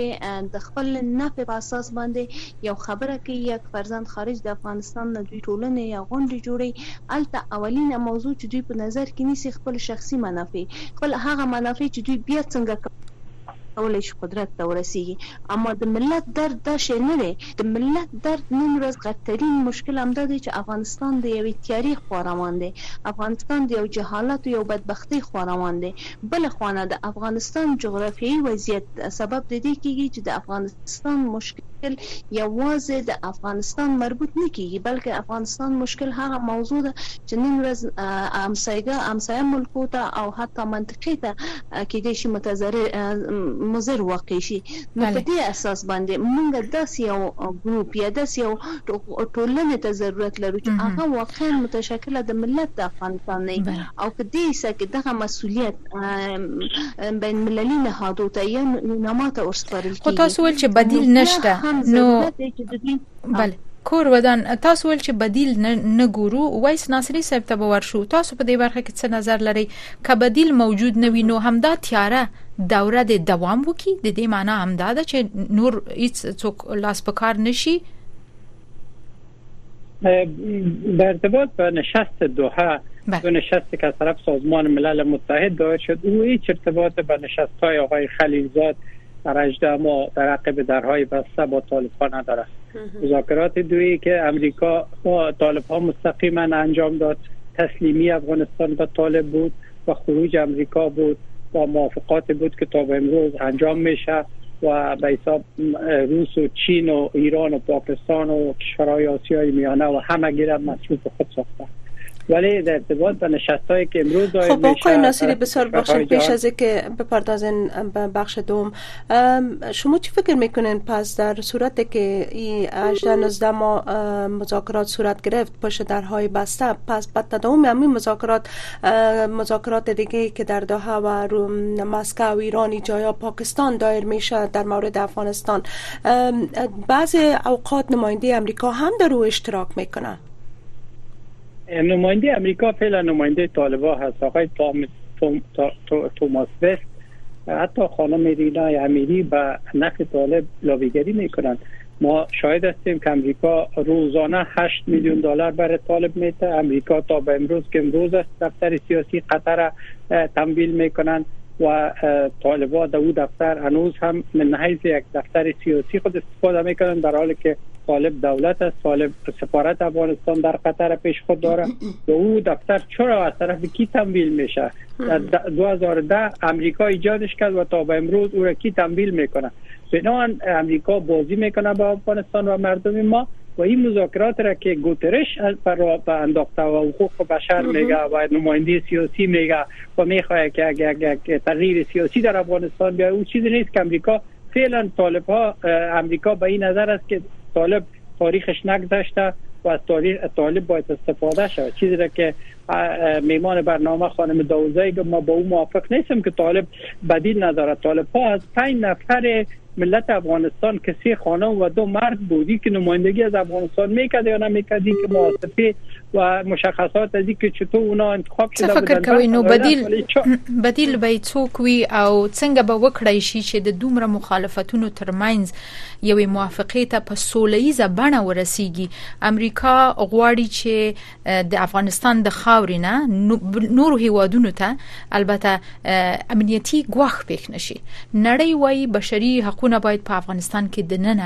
د خپل نفع په اساس باندې یو خبره کوي. یک فرزند خارج د افغانستان نه دوی ټولنه یا غونډه جوړي الته اولینه موضوع چې دوی په نظر کې نیسي خپل شخصي منافع. خپل هغه منافع چې دوی بیا څنګه کولای شي قدرت ته ورسیږي. اما د ملت درد دا شی نه دی. د ملت درد نن ورځ غټرین مشکل هم دی چې افغانستان د یوې تیاری خو روان دی. افغانستان د یو جهالت او یو بدبختی خو روان دی. بل خوانه د افغانستان جغرافیایي وضعیت سبب د دې کیږي چې د افغانستان مشکل مشکل یوازې د افغانستان مربوط نه کیږي بلکې افغانستان مشکل هغه موضوع ده چې نن ورځ امسایګه امسایه ملکو ته او حتی منطقې ته کې د شي متضرر مضر واقع شي. نو په دې اساس باندې موږ داسې یو ګروپ یا داسې یو ټولنې ته ضرورت لرو چې هغه واقعا متشکله د ملت د افغانستان نه او دې سکه دغه مسولیت بین مللي نهادو ته یا نماته ورسپارل کیږي خو تاسو ول چې بدیل نشته نو بله کور ودان تاسو ول چې بدیل نه ګورو وایس ناصری صاحب ته ورشو تاسو په دې برخه کې څه نظر لري ک بدیل موجود نه وي نو همدا تیاره دوره د دوام وکي د دې معنی همدا ده چې نور هیڅ څوک لاس په کار نشي در ارتباط با نشست دوحه دو نشستی که از طرف سازمان ملل متحد دایر شد او هیچ ارتباط با نشست های آقای خلیلزاد در 18 ما در عقب درهای بسته با طالب ها نداره مذاکرات دویی که امریکا با طالب ها مستقیما انجام داد تسلیمی افغانستان به طالب بود و خروج امریکا بود با موافقات بود که تا به امروز انجام میشه و به حساب روس و چین و ایران و پاکستان و کشورهای آسیای میانه و همه گیرم مصروف خود ساخته. ولی در ارتباط به نشستایی که امروز دایر خب آقای ناصری بسیار بخشید پیش از که بپردازین به بخش دوم شما چی فکر می‌کنین؟ پس در صورت که این 18 19 ما مذاکرات صورت گرفت پشت درهای بسته پس بعد تداوم همین مذاکرات مذاکرات دیگه که در دوحه و مسکو و ایران جایا پاکستان دایر میشه در مورد افغانستان. بعض اوقات نماینده امریکا هم در او اشتراک می‌کنن. نماینده امریکا فعلا نماینده طالبا هست. آقای توماس وست حتی خانم رینا امیری به نفع طالب لابیگری می‌کنند. ما شاهد هستیم که امریکا روزانه 8 میلیون دلار برای طالب میته امریکا تا به امروز که امروز است دفتر سیاسی قطر تمویل می‌کنند و طالبا در او دفتر هنوز هم من حیث یک دفتر سیاسی خود استفاده می‌کنند در حالی که طالب دولت است طالب سفارت افغانستان در قطر پیش خود داره. و او دفتر چرا از طرف کی تمویل میشه؟ در 2010 امریکا ایجادش کرد و تا به امروز او را کی تمویل می‌کنه؟ بنابراین امریکا بازی می‌کنه با افغانستان و مردم ما و این مذاکرات را که گوترش پر انداخته و حقوق بشر میگه و نماینده سیاسی میگه و می‌خواه که یک تغییر سیاسی در افغانستان بیاید او چیزی نیست که امریکا فعلا طالب ها امریکا به این نظر است که طالب تاریخش نگذشته و از تاریخ طالب باید استفاده شود. چیزی را که میمان برنامه خانم داوزایی ما با او موافق نیستم که طالب بدیل نداره طالب ها از پنج نفر ملت افغانستان کسی خانم و دو مرد بودی که نمایندگی از افغانستان می‌کرد یا نمی‌کردی که موافقه و مشخصات از که چطور اونا انتخاب شده فکر کوي نو بدیل بدیل به څوک وي او څنګه به وکړای شي چې د دومره مخالفتونو ترمنځ یوې موافقه ته په سولهیزه بڼه ورسیږي. امریکا غواړي چې د افغانستان د خاورې نه نور هیوادونو ته البته امنیتي ګواښ پېښ نشي. نړۍ وايي بشري حقوقونه باید په افغانستان کې د نن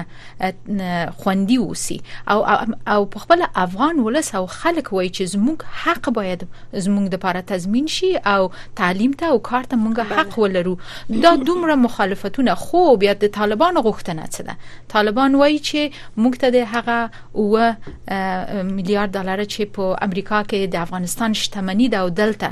خوندي وسی او او په خپل افغان ولس او خلک خلک وایي چې زموږ حق باید زموږ د لپاره تضمین شي او تعلیم ته او کار ته موږ حق ولرو. دا دومره مخالفتونه خو بیا د طالبانو غوښتنه څه ده؟ طالبان وایي چې موږ ته د هغه او میلیارډ ډالر چې په امریکا کې د افغانستان شتمنۍ او دلته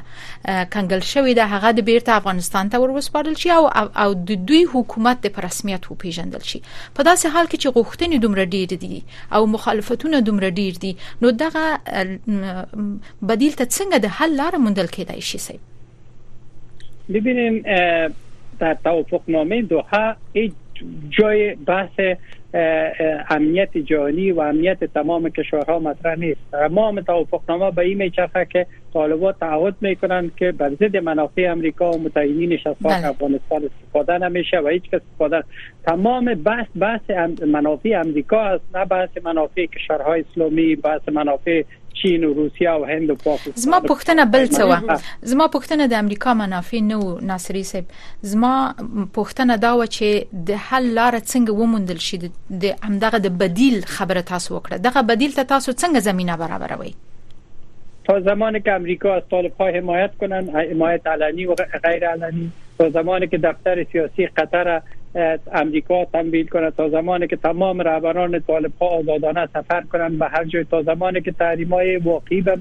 کنګل شوې ده هغه د بیرته افغانستان ته ورسپارل شي او او د دوی حکومت د رسمیت وپیژندل شي. په داسې حال کې چې غوښتنې دومره ډېر دي او مخالفتونه دومره ډېر دي نو دغه بدیل ته څنګه د حل لار موندل کېدای شي سي ببینیم در توافق نامه دوحه جای بحث امنیت جهانی و امنیت تمام کشورها مطرح نیست. تمام توافقنامه به این میچرخه که طالبان تعهد می‌کنند که بر ضد منافع امریکا و متعینینش از خاک بله. افغانستان استفاده نمیشه و هیچ کس استفاده تمام بحث بحث منافع امریکا است نه بحث منافع کشورهای اسلامی بحث منافع چین او روسیا او هند او پاکستان زما پښتنه بل څه و زما پښتنه د امریکا منافع نه و ناصری صاحب زما پښتنه دا و چې د حل لار څنګه وموندل شي د همدغه د بدیل خبره تاسو وکړه دغه بدیل ته تاسو څنګه زمينه برابروي تا زمانی که امریکا از طالب ها حمایت کنن حمایت علنی و غیر علنی تا زمانی که دفتر سیاسی قطر امریکا تمویل کنه تا زمانی که تمام رهبران طالب ها آزادانه سفر کنند به هر جای تا زمانی که تحریم های واقعی به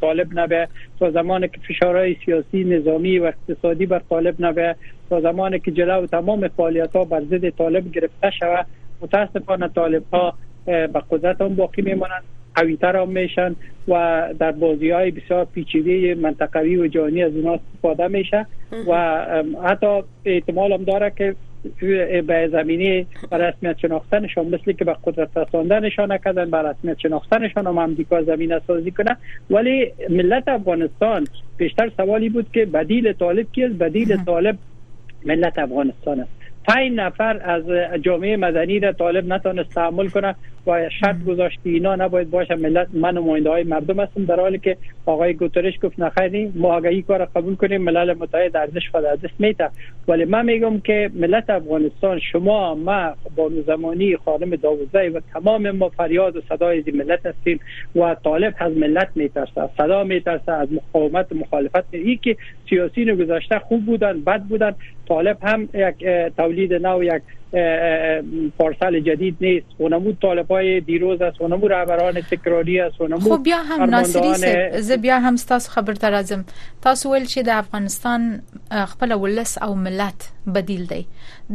طالب نبه تا زمانی که فشارهای سیاسی نظامی و اقتصادی بر طالب نبه تا زمانی که جلو تمام فعالیت ها بر ضد طالب گرفته شود متاسفانه طالب ها به قدرت هم باقی میمانند قویتر هم میشن و در بازی های بسیار پیچیده منطقوی و جهانی از اونها استفاده میشه. و حتی احتمال هم داره که به زمینه به رسمیت شناختنشان مثل که به قدرت رساندنشان نکردن به رسمیت شناختنشان هم امریکا زمینه سازی کنه. ولی ملت افغانستان بیشتر سوالی بود که بدیل طالب کیست؟ بدیل طالب ملت افغانستان است. پنج نفر از جامعه مدنی را طالب نتونست تحمل کنه. و شرط گذاشت اینا نباید باشه ملت من نماینده های مردم هستم در حالی که آقای گوترش گفت نخیری ما آگهی کار قبول کنیم ملل متحد ارزش خود از میته ولی من میگم که ملت افغانستان شما ما بانو زمانی خانم داوزی و تمام ما فریاد و صدای ملت هستیم و طالب از ملت میترسه صدا میترسه از مقاومت مخالفت. ای که سیاسیین گذاشته خوب بودن بد بودن. طالب هم یک تولید نو یک پارسال جدید نیست. اونمو طالب های دیروز است اونمو رهبران تکراری است اونمو خب بیا هم ناصری ز بیا هم تاسو خبر تر ازم تاسو ول چې د افغانستان خپل ولس او ملت بدیل دی.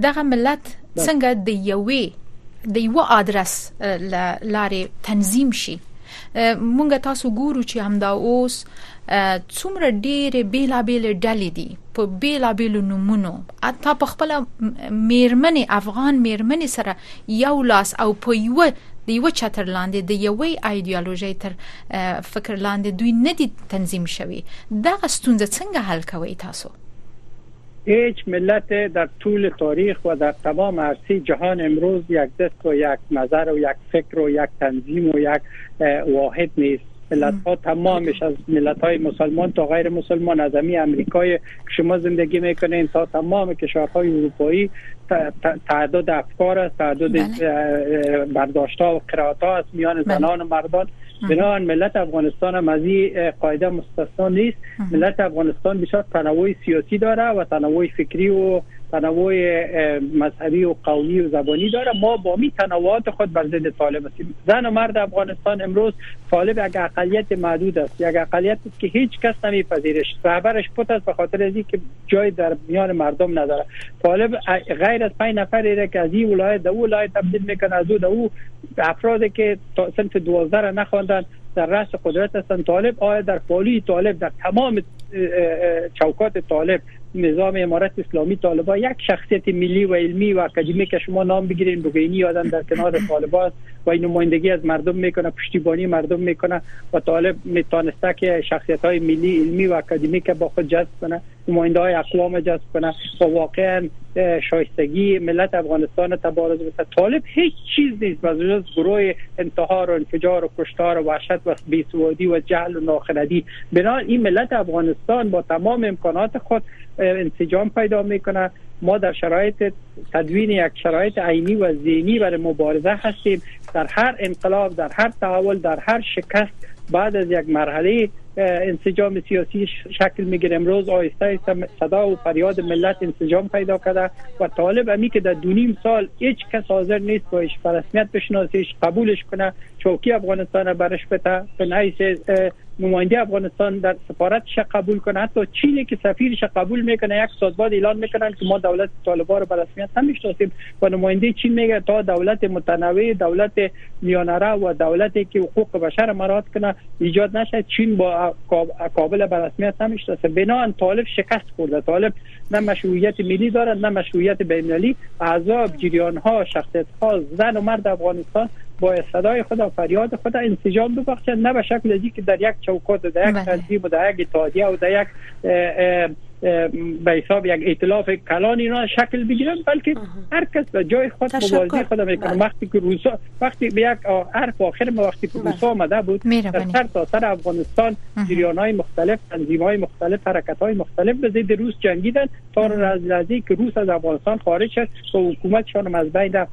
دغه ملت څنګه د یوې د یو ادرس لارې تنظیم شي مونږ تاسو ګورو چې همدا اوس څومره ډېرې بیلابېل ډلې دي په بیلابېل نمونو اته په خپل میرمنې افغان میرمنې سره یو لاس او په یو د یو چتر لاندې د یوې ایدئولوژي تر فکر لاندې دوی نه دي تنظیم شوي دا ستونزه څنګه حل کوي تاسو هیچ ملت در طول تاریخ و در تمام عرصه جهان امروز یک دست و یک نظر و یک فکر و یک تنظیم و یک واحد نیست. ملت ها تمامش از ملت های مسلمان تا غیر مسلمان از امی امریکای که شما زندگی می‌کنین تا تمام کشورهای اروپایی. تعداد افکار است تعداد بله. برداشت ها و قرائت ها است میان بله. زنان و مردان. بنابراین ملت افغانستان هم از این قاعده مستثنا نیست. ملت افغانستان بسیار تنوع سیاسی داره و تنوع فکری و تنوع مذهبی و قومی و زبانی داره. ما با می تنوعات خود بر ضد طالب هستیم. زن و مرد افغانستان امروز طالب یک اقلیت محدود است. یک اقلیت است که هیچ کس نمیپذیرش. رهبرش پوت است به خاطر از که جای در میان مردم نداره. طالب غیر از پنج نفر که از این ولایت در ولایت تبدیل می‌کنه از او او افرادی که صنف 12 را نخواندن در رأس قدرت هستند طالب آیا در پالی طالب در تمام چوکات طالب نظام امارت اسلامی طالبا یک شخصیت ملی و علمی و اکادمی که شما نام بگیرین بگینی آدم در کنار طالبا و این نمایندگی از مردم می‌کنه پشتیبانی مردم می‌کنه و طالب می‌تونسته که شخصیت های ملی علمی و اکادمی که با خود جذب کنه نماینده های اقوام جذب کنه و واقعا شایستگی ملت افغانستان تبارز بده طالب هیچ چیز نیست جز گروه انتحار و انفجار و کشتار و وحشت و بیسوادی و جهل و ناخردی بنابراین این ملت افغانستان با تمام امکانات خود انسجام پیدا می‌کنه. ما در شرایط تدوین یک شرایط عینی و ذهنی برای مبارزه هستیم. در هر انقلاب در هر تحول در هر شکست بعد از یک مرحله انسجام سیاسی شکل می‌گیره. امروز آیسته صدا و فریاد ملت انسجام پیدا کرده و طالب امی که در دونیم سال هیچ کس حاضر نیست باش رسمیت بشناسیش قبولش کنه چوکی افغانستان برش بده. به نماینده افغانستان در سفارتش قبول کنه. حتی چینی که سفیرش قبول می‌کنه یک سال بعد اعلان می‌کنن که ما دولت طالبان رو به رسمیت نمی‌شناسیم و نماینده چین میگه تا دولت متنوع دولت میانره و دولتی که حقوق بشر مراد کنه ایجاد نشه چین با کابل به رسمیت نمی‌شناسه بنا طالب شکست خورده. طالب نه مشروعیت ملی داره نه مشروعیت بین‌المللی. اعضا جریان ها شخصیت ها زن و مرد افغانستان با صدای خود و فریاد خود انسجام ببخشند. نه به شکل که در یک چوکات در یک بله. تنظیم و در یک اتحادیه و در یک به حساب یک ائتلاف کلان اینا شکل بگیرن بلکه هر کس به جای خود مبارزه خود می‌کنه بله. وقتی که روسا وقتی به یک حرف آخر ما وقتی که روسا بله. آمده بود در سر تا سر افغانستان جریان های مختلف تنظیم های مختلف حرکت های مختلف به ضد روس جنگیدن تا لحظه که روس از افغانستان خارج شد. و حکومتشان از بین رفت.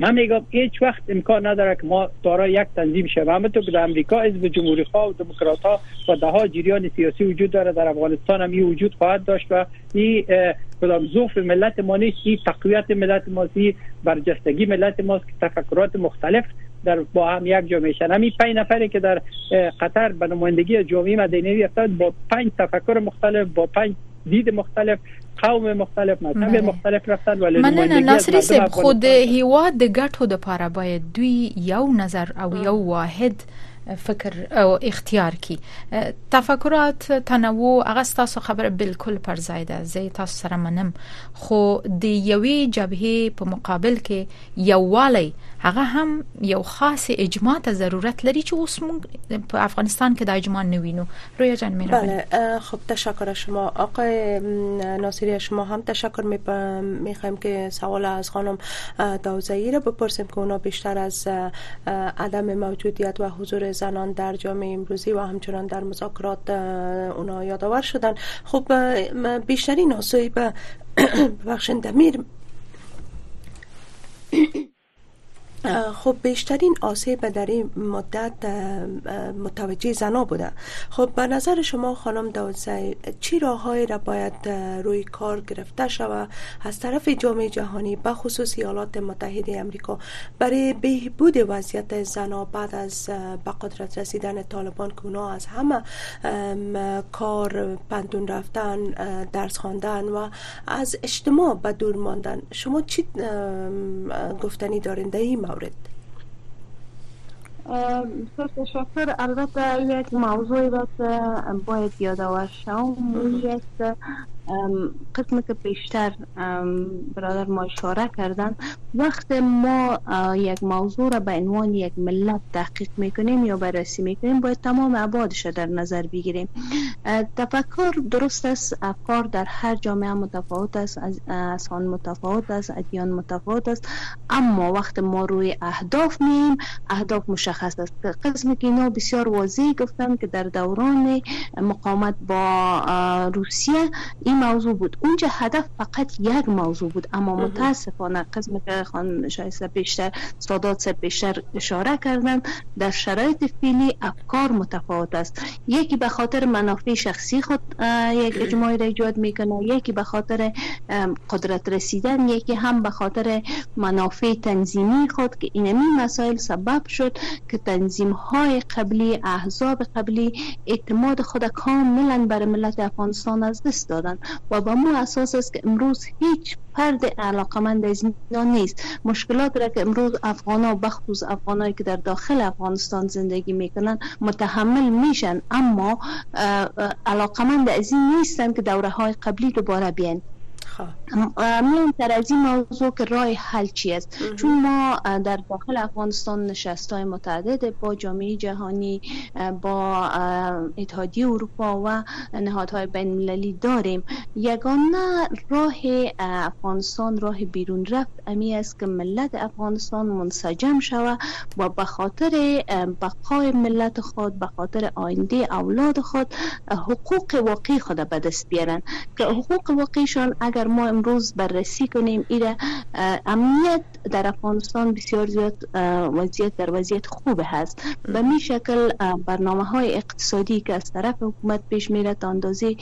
من میگم هیچ وقت امکان نداره که ما دارای یک تنظیم شویم. همونطور که در امریکا حزب جمهوری خواه و دموکرات ها و ده ها جریان سیاسی وجود داره. در افغانستان هم این وجود خواهد داشت و این کدام ضعف ملت ما نیست این تقویت ملت ما است برجستگی ملت ماست که تفکرات مختلف در با هم یک جا میشن. همین پنج نفری که در قطر به نمایندگی جامعه مدنی افتاد با پنج تفکر مختلف با پنج دید مختلف قوم مختلف مذهب. مختلف رفتن ولی مننه ناصری صاحب خود هیواد د ګټو د پاره باید دوی یو نظر او یو واحد فکر او اختیار کی. تفکرات تنوع هغه تاسو خبره بالکل پر ځای ده. زه تاسو سره منم. خو د یوې جبهه په مقابل کې یووالی هغه هم یو خاص اجماع ته ضرورت لري چې اوس موږ په افغانستان کې د اجماع نوینو رویا جان مهربانی بله خب تشکر شما. آقای ناصری شما هم تشکر می‌خوایم که سوال از خانم داوزایی رو بپرسیم که اونا بیشتر از عدم موجودیت و حضور زنان در جامعه امروزی و همچنان در مذاکرات اونا یادآور شدن. خب بیشترین آسیب بخشنده دمیر. خب بیشترین آسیب در این مدت متوجه زنا بوده. خب به نظر شما خانم داوزی چی راههایی را باید روی کار گرفته شود؟ از طرف جامعه جهانی به خصوص ایالات متحده امریکا برای بهبود وضعیت زنا بعد از به قدرت رسیدن طالبان که اونا از همه کار پندون رفتن درس خواندن و از اجتماع به دور ماندن. شما چی گفتنی دارین؟ در این مورد تشکر البته یک موضوعی را باید یادآور شوم. یک قسم که پیشتر برادر ما اشاره کردن وقت ما یک موضوع را به عنوان یک ملت تحقیق می‌کنیم یا بررسی می‌کنیم باید تمام ابعادش در نظر بگیریم. تفکر درست است افکار در هر جامعه متفاوت است از آن متفاوت است ادیان متفاوت است اما وقت ما روی اهداف میم اهداف مشخص است. قسم که اینا بسیار واضح گفتم که در دوران مقاومت با روسیه این موضوع بود. اونجا هدف فقط یک موضوع بود اما متاسفانه قسم که خان شایسته بیشتر سادات بیشتر اشاره کردن در شرایط فعلی افکار متفاوت است. یکی به خاطر منافع شخصی خود یک اجماعی را ایجاد می‌کنه یکی به خاطر قدرت رسیدن یکی هم به خاطر منافع تنظیمی خود که اینمی مسائل سبب شد که تنظیم های قبلی احزاب قبلی اعتماد خود کاملا بر ملت افغانستان از دست دادن و با مو اساس است که امروز هیچ فرد علاقمند از اینا نیست. مشکلات را که امروز افغان ها بخصوص افغانایی که در داخل افغانستان زندگی می‌کنن متحمل میشن. اما علاقمند از این نیستن که دوره های قبلی دوباره بیان. تر از این موضوع که راه حل چی است چون ما در داخل افغانستان نشست های متعدد با جامعه جهانی با اتحادیه اروپا و نهادهای بین المللی داریم. یگانه راه افغانستان راه بیرون رفت امی است که ملت افغانستان منسجم شود و به خاطر بقای ملت خود به خاطر آینده اولاد خود حقوق واقعی خود به دست بیارن که حقوق واقعیشان اگر ما امروز بررسی کنیم. ایره امنیت در افغانستان بسیار زیاد وضعیت در وضعیت خوب هست به می شکل برنامه های اقتصادی که از طرف حکومت پیش میره تا اندازه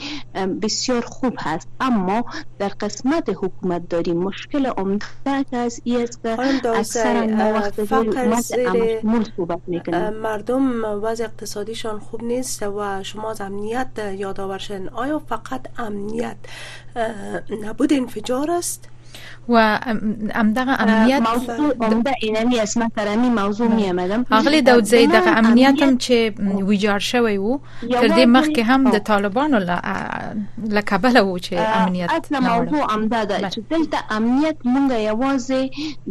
بسیار خوب هست. اما در قسمت حکومت داریم. مشکل عمده که از ای است که اکثر وقت صحبت می‌کنیم مردم وضع اقتصادیشان خوب نیست و شما از امنیت یادآورشن آیا فقط امنیت نبود انفجار است؟ و امدغه امنیت موضوع عمده اینمی من تر موضوع می آمدم اغلی داود زید دغه امنیت هم چې ویجاړ شوی وو تر دې مخکې هم د طالبانو له کابل وو چې امنیت اصل موضوع عمده ده چې دلته امنیت مونږ یوازې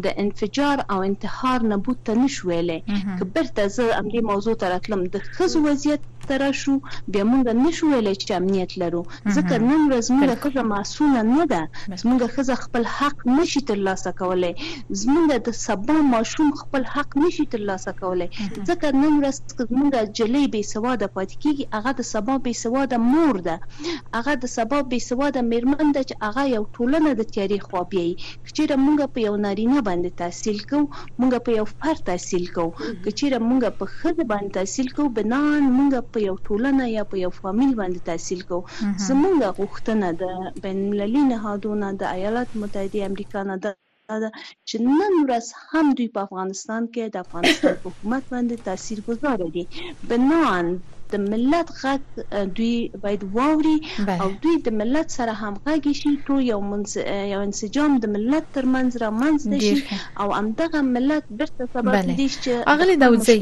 د انفجار او انتحار نه بوت ته نشویلې که برته زه امدې موضوع ته راتلم د ښځو وضعیت تر شو بیا مونږ نشو ویلای چې امنیت لرو. ځکه نن ورځ مونږ ښځه معصومه نه ده. مونږ ښځه خپل حق نشي ترلاسه کولای. زمونږ د سبا ماشوم خپل حق نشي ترلاسه کولای. ځکه نن ورځ زمونږ جلې بې سواده پاتې کیږي هغه د سبا بې سواده مور ده. هغه د سبا بې سواده میرمن ده چې هغه یو ټولنه د تاریخ خو بیاي چې مونږ په یو نارینه باندې تحصیل کو مونږ په یو فرد تحصیل کو چې مونږ په خځه باندې تحصیل کو بنان مونږ په یو ټولنه یا په یو فامیل باندې تحصیل کو زمونږ غوښتنه د بین المللي نهادونو د ایالات متحده امریکا نه ده چې نن ورځ هم دوی په افغانستان کې د افغانستان حکومت باندې تاثیرګذار دي بنان د ملت غږ دوی باید واوري او دوی د ملت سره همغږي شي ټول یو منز... یو انسجام د ملت ترمنځ را منځ شي او همدغه ملت برته سبب دي چې اغلی داوودزی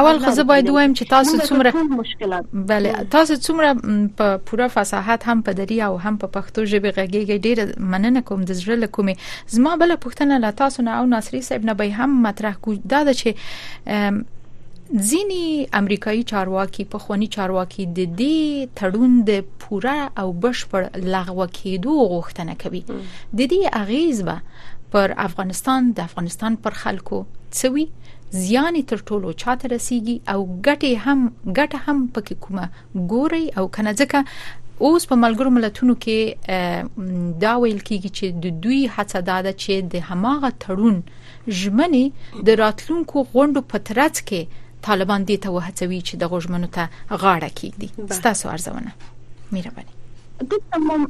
اول خو زه باید وایم چې تاسو څومره مشکلات بله تاسو څومره په پوره فصاحت هم په دری او هم په پښتو ژبه غږیږي ډیر مننه کوم د زړه لکومي زما بل پښتنه لا تاسو نه او ناصری صاحب نه به هم مطرح کو دا چې ځینی امریکایي چارواکي په خونی چارواکي د دې تړون د پوره او بشپړ لغوه کېدو غوښتنه کوي. د دې اغیز به پر افغانستان د افغانستان پر خلکو څوي زیان تر ټولو چاته رسیږي او ګټه هم ګټه هم پکې کومه ګوري او کنه ځکه اوس په ملګرو ملتونو کې دا ویل کیږي چې د دوی هڅه ده چې د هماغه تړون ژمنې د راتلونکو غونډو په ترڅ کې طالبان دې ته وهڅوي چې د غوښمنو ته غاړه کیږي ستاسو ارزونه مهرباني دلته مم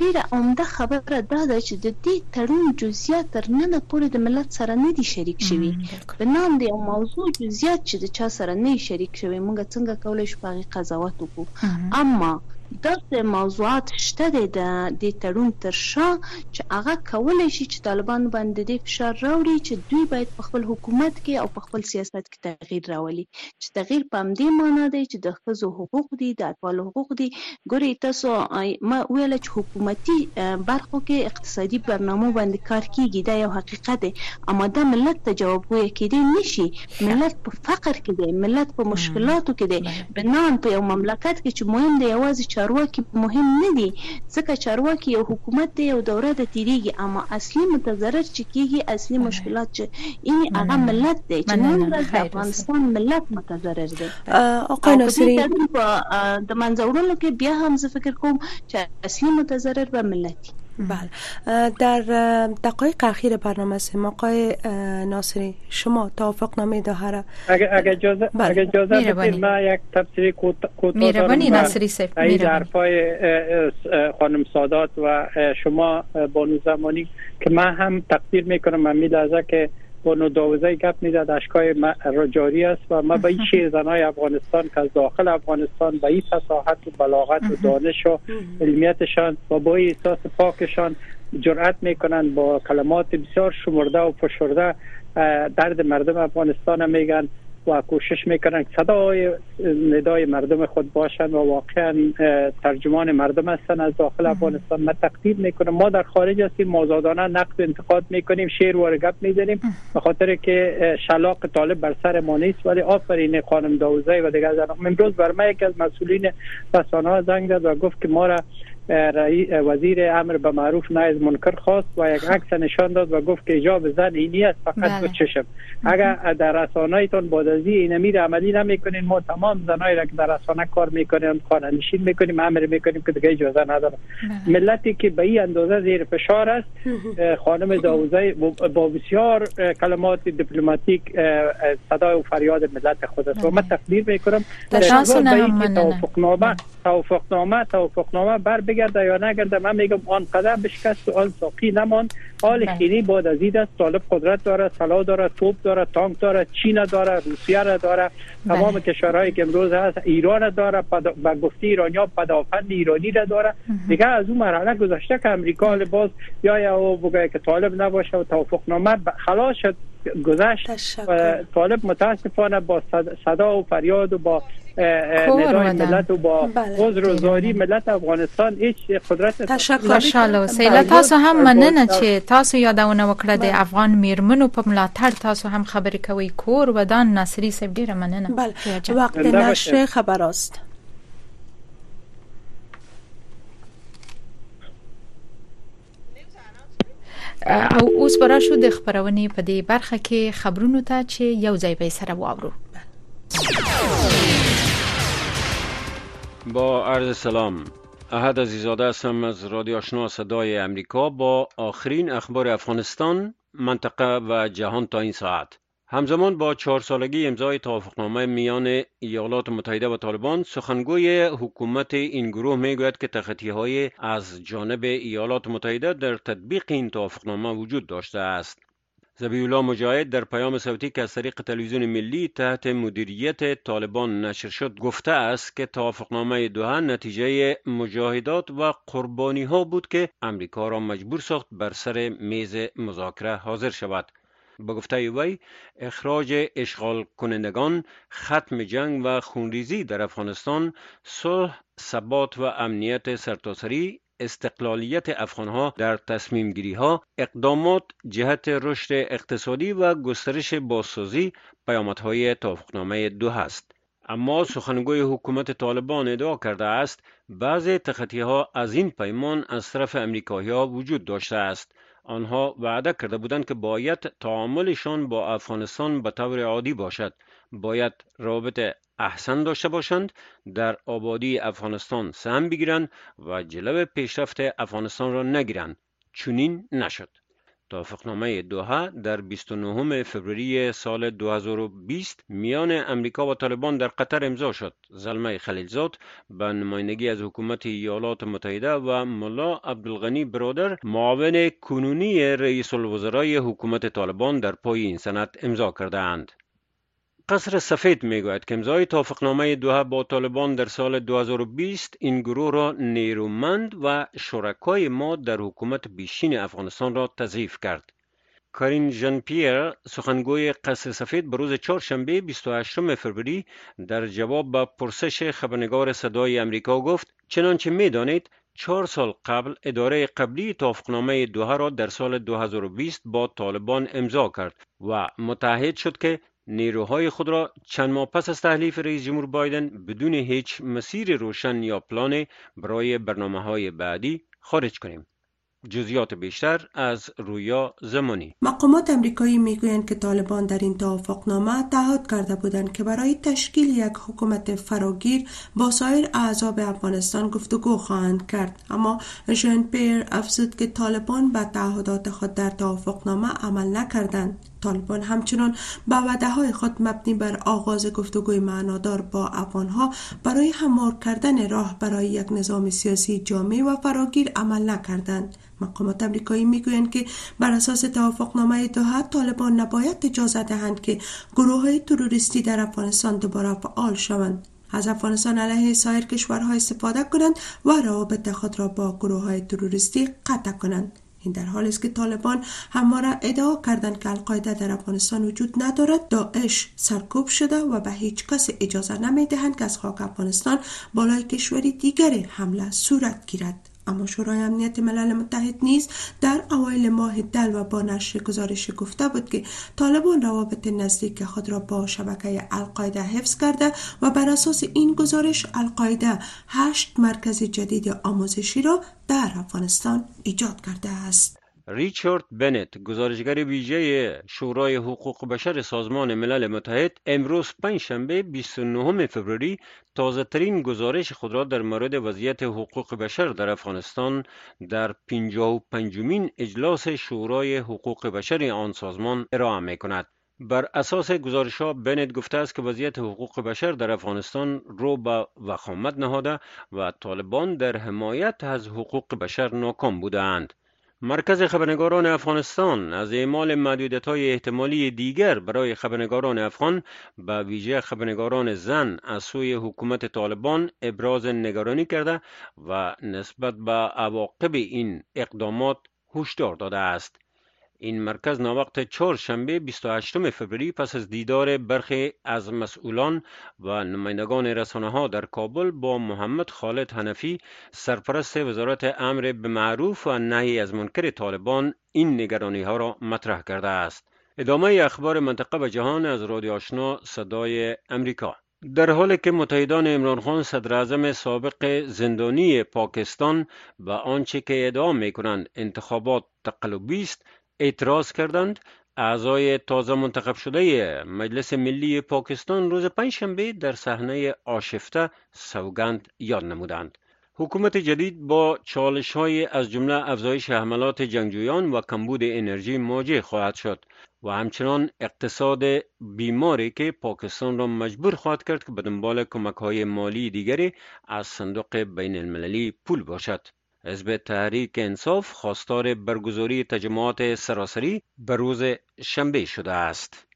ډیره عمده خبره دا ده چې د دې تړون جزئیات تر نن پورې د ملت سره نه دي شریک شوي په نام دی موضوع جزئیات چې د چا سره نه شریک شوي موږ څنګه کولای شو په قضاوت وکړو اما داسې موضوعات شته د د تړون تر شا چې هغه کولای شي چې طالبان باندې د فشار راوړي چې دوی باید په خپل حکومت کې او په خپل سیاست کې تغییر راولي چې تغییر په همدې معنا دی چې د ښځو حقوق دي د اطفالو حقوق دي ګوري تاسو ما ویل چې حکومتي برخو کې اقتصادي برنامه باندې کار کیږي دا یو حقیقت دی اما دا ملت ته جوابګوی کېدی نشي ملت په فقر کې دی ملت په مشکلاتو کې دی بنان په یو مملکت کې چې مهم دی یوازې چارواکي مهم نه دي ځکه چارواکي یو حکومت دی یو دوره د تیریږي. اما اصلي متضرر چې کیږي اصلي مشکلات چې این هغه ملت دی چې نن ورځ د افغانستان ملت متضرر دی. آقای ناصری د منځورونو کې بیا هم زه فکر کوم چې اصلي متضرر به ملت بله. در دقایق اخیر برنامه سیم آقای ناصری شما توافق نامه را اگر اگر اجازه بله. اگر اجازه بدید من یک تفسیر کوتاه میربانی ناصری سیف این حرفای خانم سادات و شما بانو زمانی که من هم تقدیر می‌کنم من لحظه که با نوداوزه گپ می‌زد اشکای جاری است و ما به این شیر زنای افغانستان که از داخل افغانستان به این فصاحت و بلاغت و دانش و علمیتشان و با این احساس پاکشان جرأت می‌کنند با کلمات بسیار شمرده و فشرده درد مردم افغانستان میگن. و کوشش می‌کنن که صدای ندای مردم خود باشند و واقعا ترجمان مردم هستن از داخل افغانستان. ما تقدیر می‌کنم. ما در خارج هستیم مازادانه نقد انتقاد می‌کنیم شعر و گپ می‌زنیم. به خاطر که شلاق طالب بر سر ما نیست ولی آفرین خانم داوزی و دیگر زنان. امروز بر ما یک از مسئولین رسانه زنگ زد و گفت که ما را وزیر امر به معروف نه از منکر خواست و یک عکس نشان داد و گفت که ایجاب زن اینی است فقط بله. چشم. اگر در رسانه‌تون بعد از این امیر عملی نمی‌کنین ما تمام زنایی را که در رسانه کار می‌کنیم خانه نشین می‌کنیم امر می‌کنیم که دیگه اجازه نداره. بله. ملتی که به این اندازه زیر فشار است خانم داوزی با بسیار کلمات دیپلماتیک صدای و فریاد ملت خود است و من بله. تقدیر می‌کنم. توافقنامه توافقنامه توافقنامه بر بگرده یا نگرده. من میگم آن قدم بشکست و آن ساقی نمان حال بله. خیلی این است. طالب قدرت داره سلاح داره توپ داره تانک داره چین داره روسیه را داره. تمام بله. کشورهایی که امروز هست ایران داره. به گفته ایرانیا پدافند ایرانی را داره. دیگه از اون مرحله گذشته که امریکا باز یا یا بگه که طالب نباشه و توافق نامه خلاص شد گذشت. و طالب متاسفانه با صدا و فریاد و با ندای ملت و با. عذر و زاری ملت افغانستان هیچ قدرت تشکر سیله تاسو هم مننه چې تاسو یادونه وکړه د افغان میرمنو په ملاتړ تاسو هم خبرې کوي کور ودان ناصری صاحب ډیره مننه. بله. وقت نشر خبر است او اوس برا شو د خبرونې په دې برخه کې خبرونو ته چې یو ځای به سره واورو با عرض سلام. احد عزیزاده هستم از رادیو آشنا صدای امریکا. با آخرین اخبار افغانستان منطقه و جهان تا این ساعت. همزمان با چهار سالگی امضای توافقنامه میان ایالات متحده و طالبان سخنگوی حکومت این گروه می‌گوید که تخطی های از جانب ایالات متحده در تطبیق این توافقنامه وجود داشته است. زبیولا مجاهد در پیام صوتی که از طریق تلویزیون ملی تحت مدیریت طالبان نشر شد گفته است که توافقنامه دوها نتیجه مجاهدات و قربانی ها بود که امریکا را مجبور ساخت بر سر میز مذاکره حاضر شود. به گفته وی اخراج اشغال کنندگان ختم جنگ و خونریزی در افغانستان صلح ثبات و امنیت سرتاسری استقلالیت افغانها در تصمیم گیری ها اقدامات جهت رشد اقتصادی و گسترش بازسازی پیامدهای توافقنامه دو هست. اما سخنگوی حکومت طالبان ادعا کرده است بعضی تخطی ها از این پیمان از طرف امریکایی ها وجود داشته است. آنها وعده کرده بودند که باید تعاملشان با افغانستان به طور عادی باشد. باید رابط احسن داشته باشند در آبادی افغانستان سهم بگیرند و جلو پیشرفت افغانستان را نگیرند چنین نشد توافقنامه دوها در 29 فوریه سال 2020 میان امریکا و طالبان در قطر امضا شد. زلمه خلیلزاد به نمایندگی از حکومت ایالات متحده و ملا عبدالغنی برادر معاون کنونی رئیس الوزرای حکومت طالبان در پای این سند امضا کرده اند. قصر سفید می‌گوید که امضای توافقنامه دوها با طالبان در سال 2020 این گروه را نیرومند و شرکای ما در حکومت بیشین افغانستان را تضعیف کرد. کارین ژن پیر سخنگوی قصر سفید به روز چهارشنبه 28 فوریه در جواب به پرسش خبرنگار صدای امریکا گفت چنانچه می‌دانید چهار سال قبل اداره قبلی توافقنامه دوها را در سال 2020 با طالبان امضا کرد و متحد شد که نیروهای خود را چند ماه پس از تحلیف رئیس جمهور بایدن بدون هیچ مسیر روشن یا پلان برای برنامه های بعدی خارج کنیم. جزیات بیشتر از رویا زمانی. مقامات امریکایی می‌گویند که طالبان در این توافقنامه تعهد کرده بودند که برای تشکیل یک حکومت فراگیر با سایر اعضاب افغانستان گفتگو خواهند کرد. اما ژن پیر افزود که طالبان به تعهدات خود در توافقنامه عمل نکردند. طالبان. همچنان به وعده های خود مبنی بر آغاز گفتگوی معنادار با افغانها برای هموار کردن راه برای یک نظام سیاسی جامع و فراگیر عمل نکردند. مقامات امریکایی می‌گویند که بر اساس توافقنامه دوحه طالبان نباید اجازه دهند که گروه های تروریستی در افغانستان دوباره فعال شوند. از افغانستان علیه سایر کشورها استفاده کنند و روابط خود را با گروه های تروریستی قطع کنند. این در حالی است که طالبان همواره ادعا کردند که القاعده در افغانستان وجود ندارد داعش سرکوب شده و به هیچ کس اجازه نمی دهند که از خاک افغانستان بالای کشوری دیگری حمله صورت گیرد. اما شورای امنیت ملل متحد نیز در اوایل ماه دل و با نشر گزارش گفته بود که طالبان روابط نزدیک خود را با شبکه القاعده حفظ کرده و بر اساس این گزارش القاعده هشت مرکز جدید آموزشی را در افغانستان ایجاد کرده است. ریچارد بنت گزارشگر ویژه شورای حقوق بشر سازمان ملل متحد امروز پنجشنبه 29 فوریه تازه ترین گزارش خود را در مورد وضعیت حقوق بشر در افغانستان در 55 مین اجلاس شورای حقوق بشر آن سازمان ارائه می کند. بر اساس گزارش ها بنت گفته است که وضعیت حقوق بشر در افغانستان رو به وخامت نهاده و طالبان در حمایت از حقوق بشر ناکام بودند. مرکز خبرنگاران افغانستان از اعمال محدودیت های احتمالی دیگر برای خبرنگاران افغان به ویژه خبرنگاران زن از سوی حکومت طالبان ابراز نگرانی کرده و نسبت به عواقب این اقدامات هشدار داده است. این مرکز ناوقت چهار شنبه 28 فوریه پس از دیدار برخی از مسئولان و نمایندگان رسانه ها در کابل با محمد خالد حنفی سرپرست وزارت امر به معروف و نهی از منکر طالبان این نگرانی ها را مطرح کرده است. ادامه اخبار منطقه و جهان از رادیو آشنا صدای امریکا. در حالی که متحدان عمران خان صدر سابق زندانی پاکستان به آنچه که ادعا می کنند انتخابات تقلبی است اعتراض کردند اعضای تازه منتخب شده مجلس ملی پاکستان روز پنجشنبه در صحنه آشفته سوگند یاد نمودند حکومت جدید با چالش های از جمله افزایش حملات جنگجویان و کمبود انرژی مواجه خواهد شد و همچنان اقتصاد بیماری که پاکستان را مجبور خواهد کرد که به دنبال کمک های مالی دیگری از صندوق بین المللی پول باشد. حزب تحریک انصاف خواستار برگزاری تجمعات سراسری به روز شنبه شده است.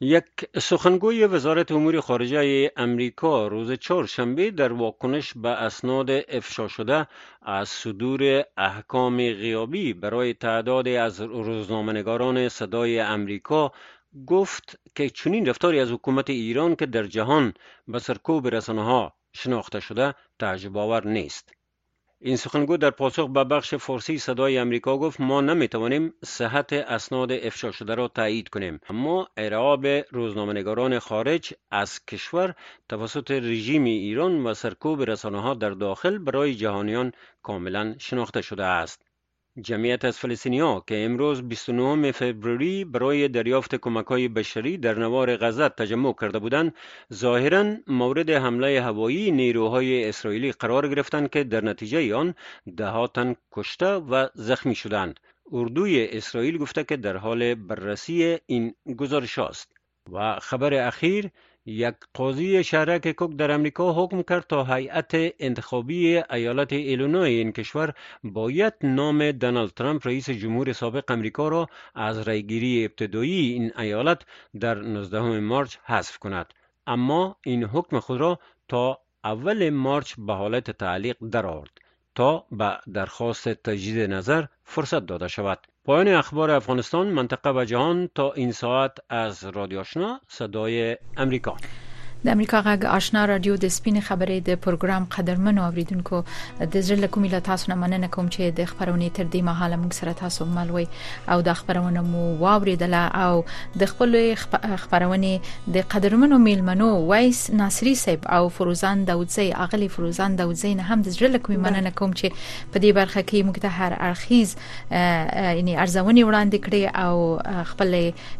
یک سخنگوی وزارت امور خارجه امریکا روز چهارشنبه در واکنش به اسناد افشا شده از صدور احکام غیابی برای تعدادی از روزنامه‌نگاران صدای امریکا گفت که چنین رفتاری از حکومت ایران که در جهان به سرکوب رسانه ها شناخته شده تعجب آور نیست. این سخنگو در پاسخ به بخش فارسی صدای امریکا گفت ما نمی‌توانیم صحت اسناد افشا شده را تایید کنیم. اما ارعاب روزنامه‌نگاران خارج از کشور توسط رژیم ایران و سرکوب رسانه ها در داخل برای جهانیان کاملا شناخته شده است. جمعیت از ها که امروز 29 فوریه برای دریافت کمک های بشری در نوار غزه تجمع کرده بودند ظاهرا مورد حمله هوایی نیروهای اسرائیلی قرار گرفتند که در نتیجه آن ده تن کشته و زخمی شدند. اردوی اسرائیل گفته که در حال بررسی این گزارش است. و خبر اخیر یک قاضی شهرک کوک در امریکا حکم کرد تا هیئت انتخابی ایالت ایلونوی این کشور باید نام دونالد ترامپ رئیس جمهور سابق امریکا را از رایگیری ابتدایی این ایالت در 19 مارچ حذف کند. اما این حکم خود را تا اول مارچ به حالت تعلیق درآورد تا به درخواست تجدید نظر فرصت داده شود. پایان اخبار افغانستان منطقه و جهان تا این ساعت از رادیو آشنا صدای امریکا. د امریکا غږ آشنا رادیو د سپین خبرې د پروګرام قدرمن اوریدونکو. د زړه کومې له تاسو نه مننه کوم چې د خبرونې تر دې مهاله موږ سره تاسو ملوي او د خبرونه مو واوریدله او د خپل خبرونې د قدرمنو میلمنو وایس ناصری صاحب او فروزان داوودزی اغلی فروزان داوودزی نه هم د زړه کومې مننه کوم چې په دې برخه کې موږ ته هر ارخیز یعنی ارزونې وړاندې کړې او خپل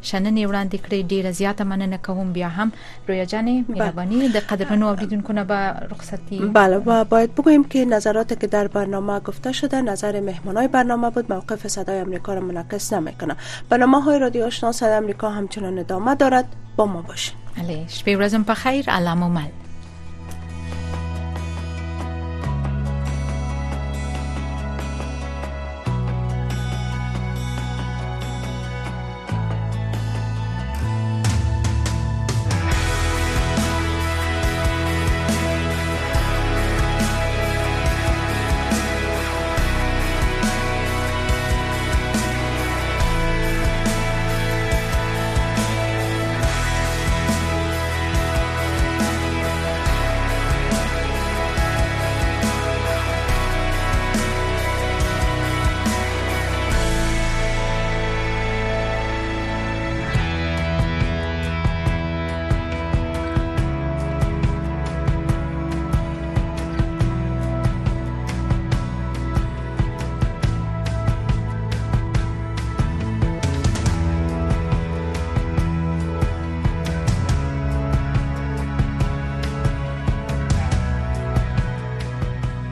شننې وړاندې کړې. ډیره زیاته مننه کوم بیا هم. رویا جانې مهربانی د قدرمنو اوریدونکو نه به رخصتی. بله و باید بگوییم که نظراتی که در برنامه گفته شده نظر مهمانای برنامه بود موقف صدای امریکا را منعکس نمی‌کنه. برنامه های رادیو آشنا صدای امریکا همچنان ادامه دارد. با ما باشین. بله شپه ورځم په خیر علامه مل.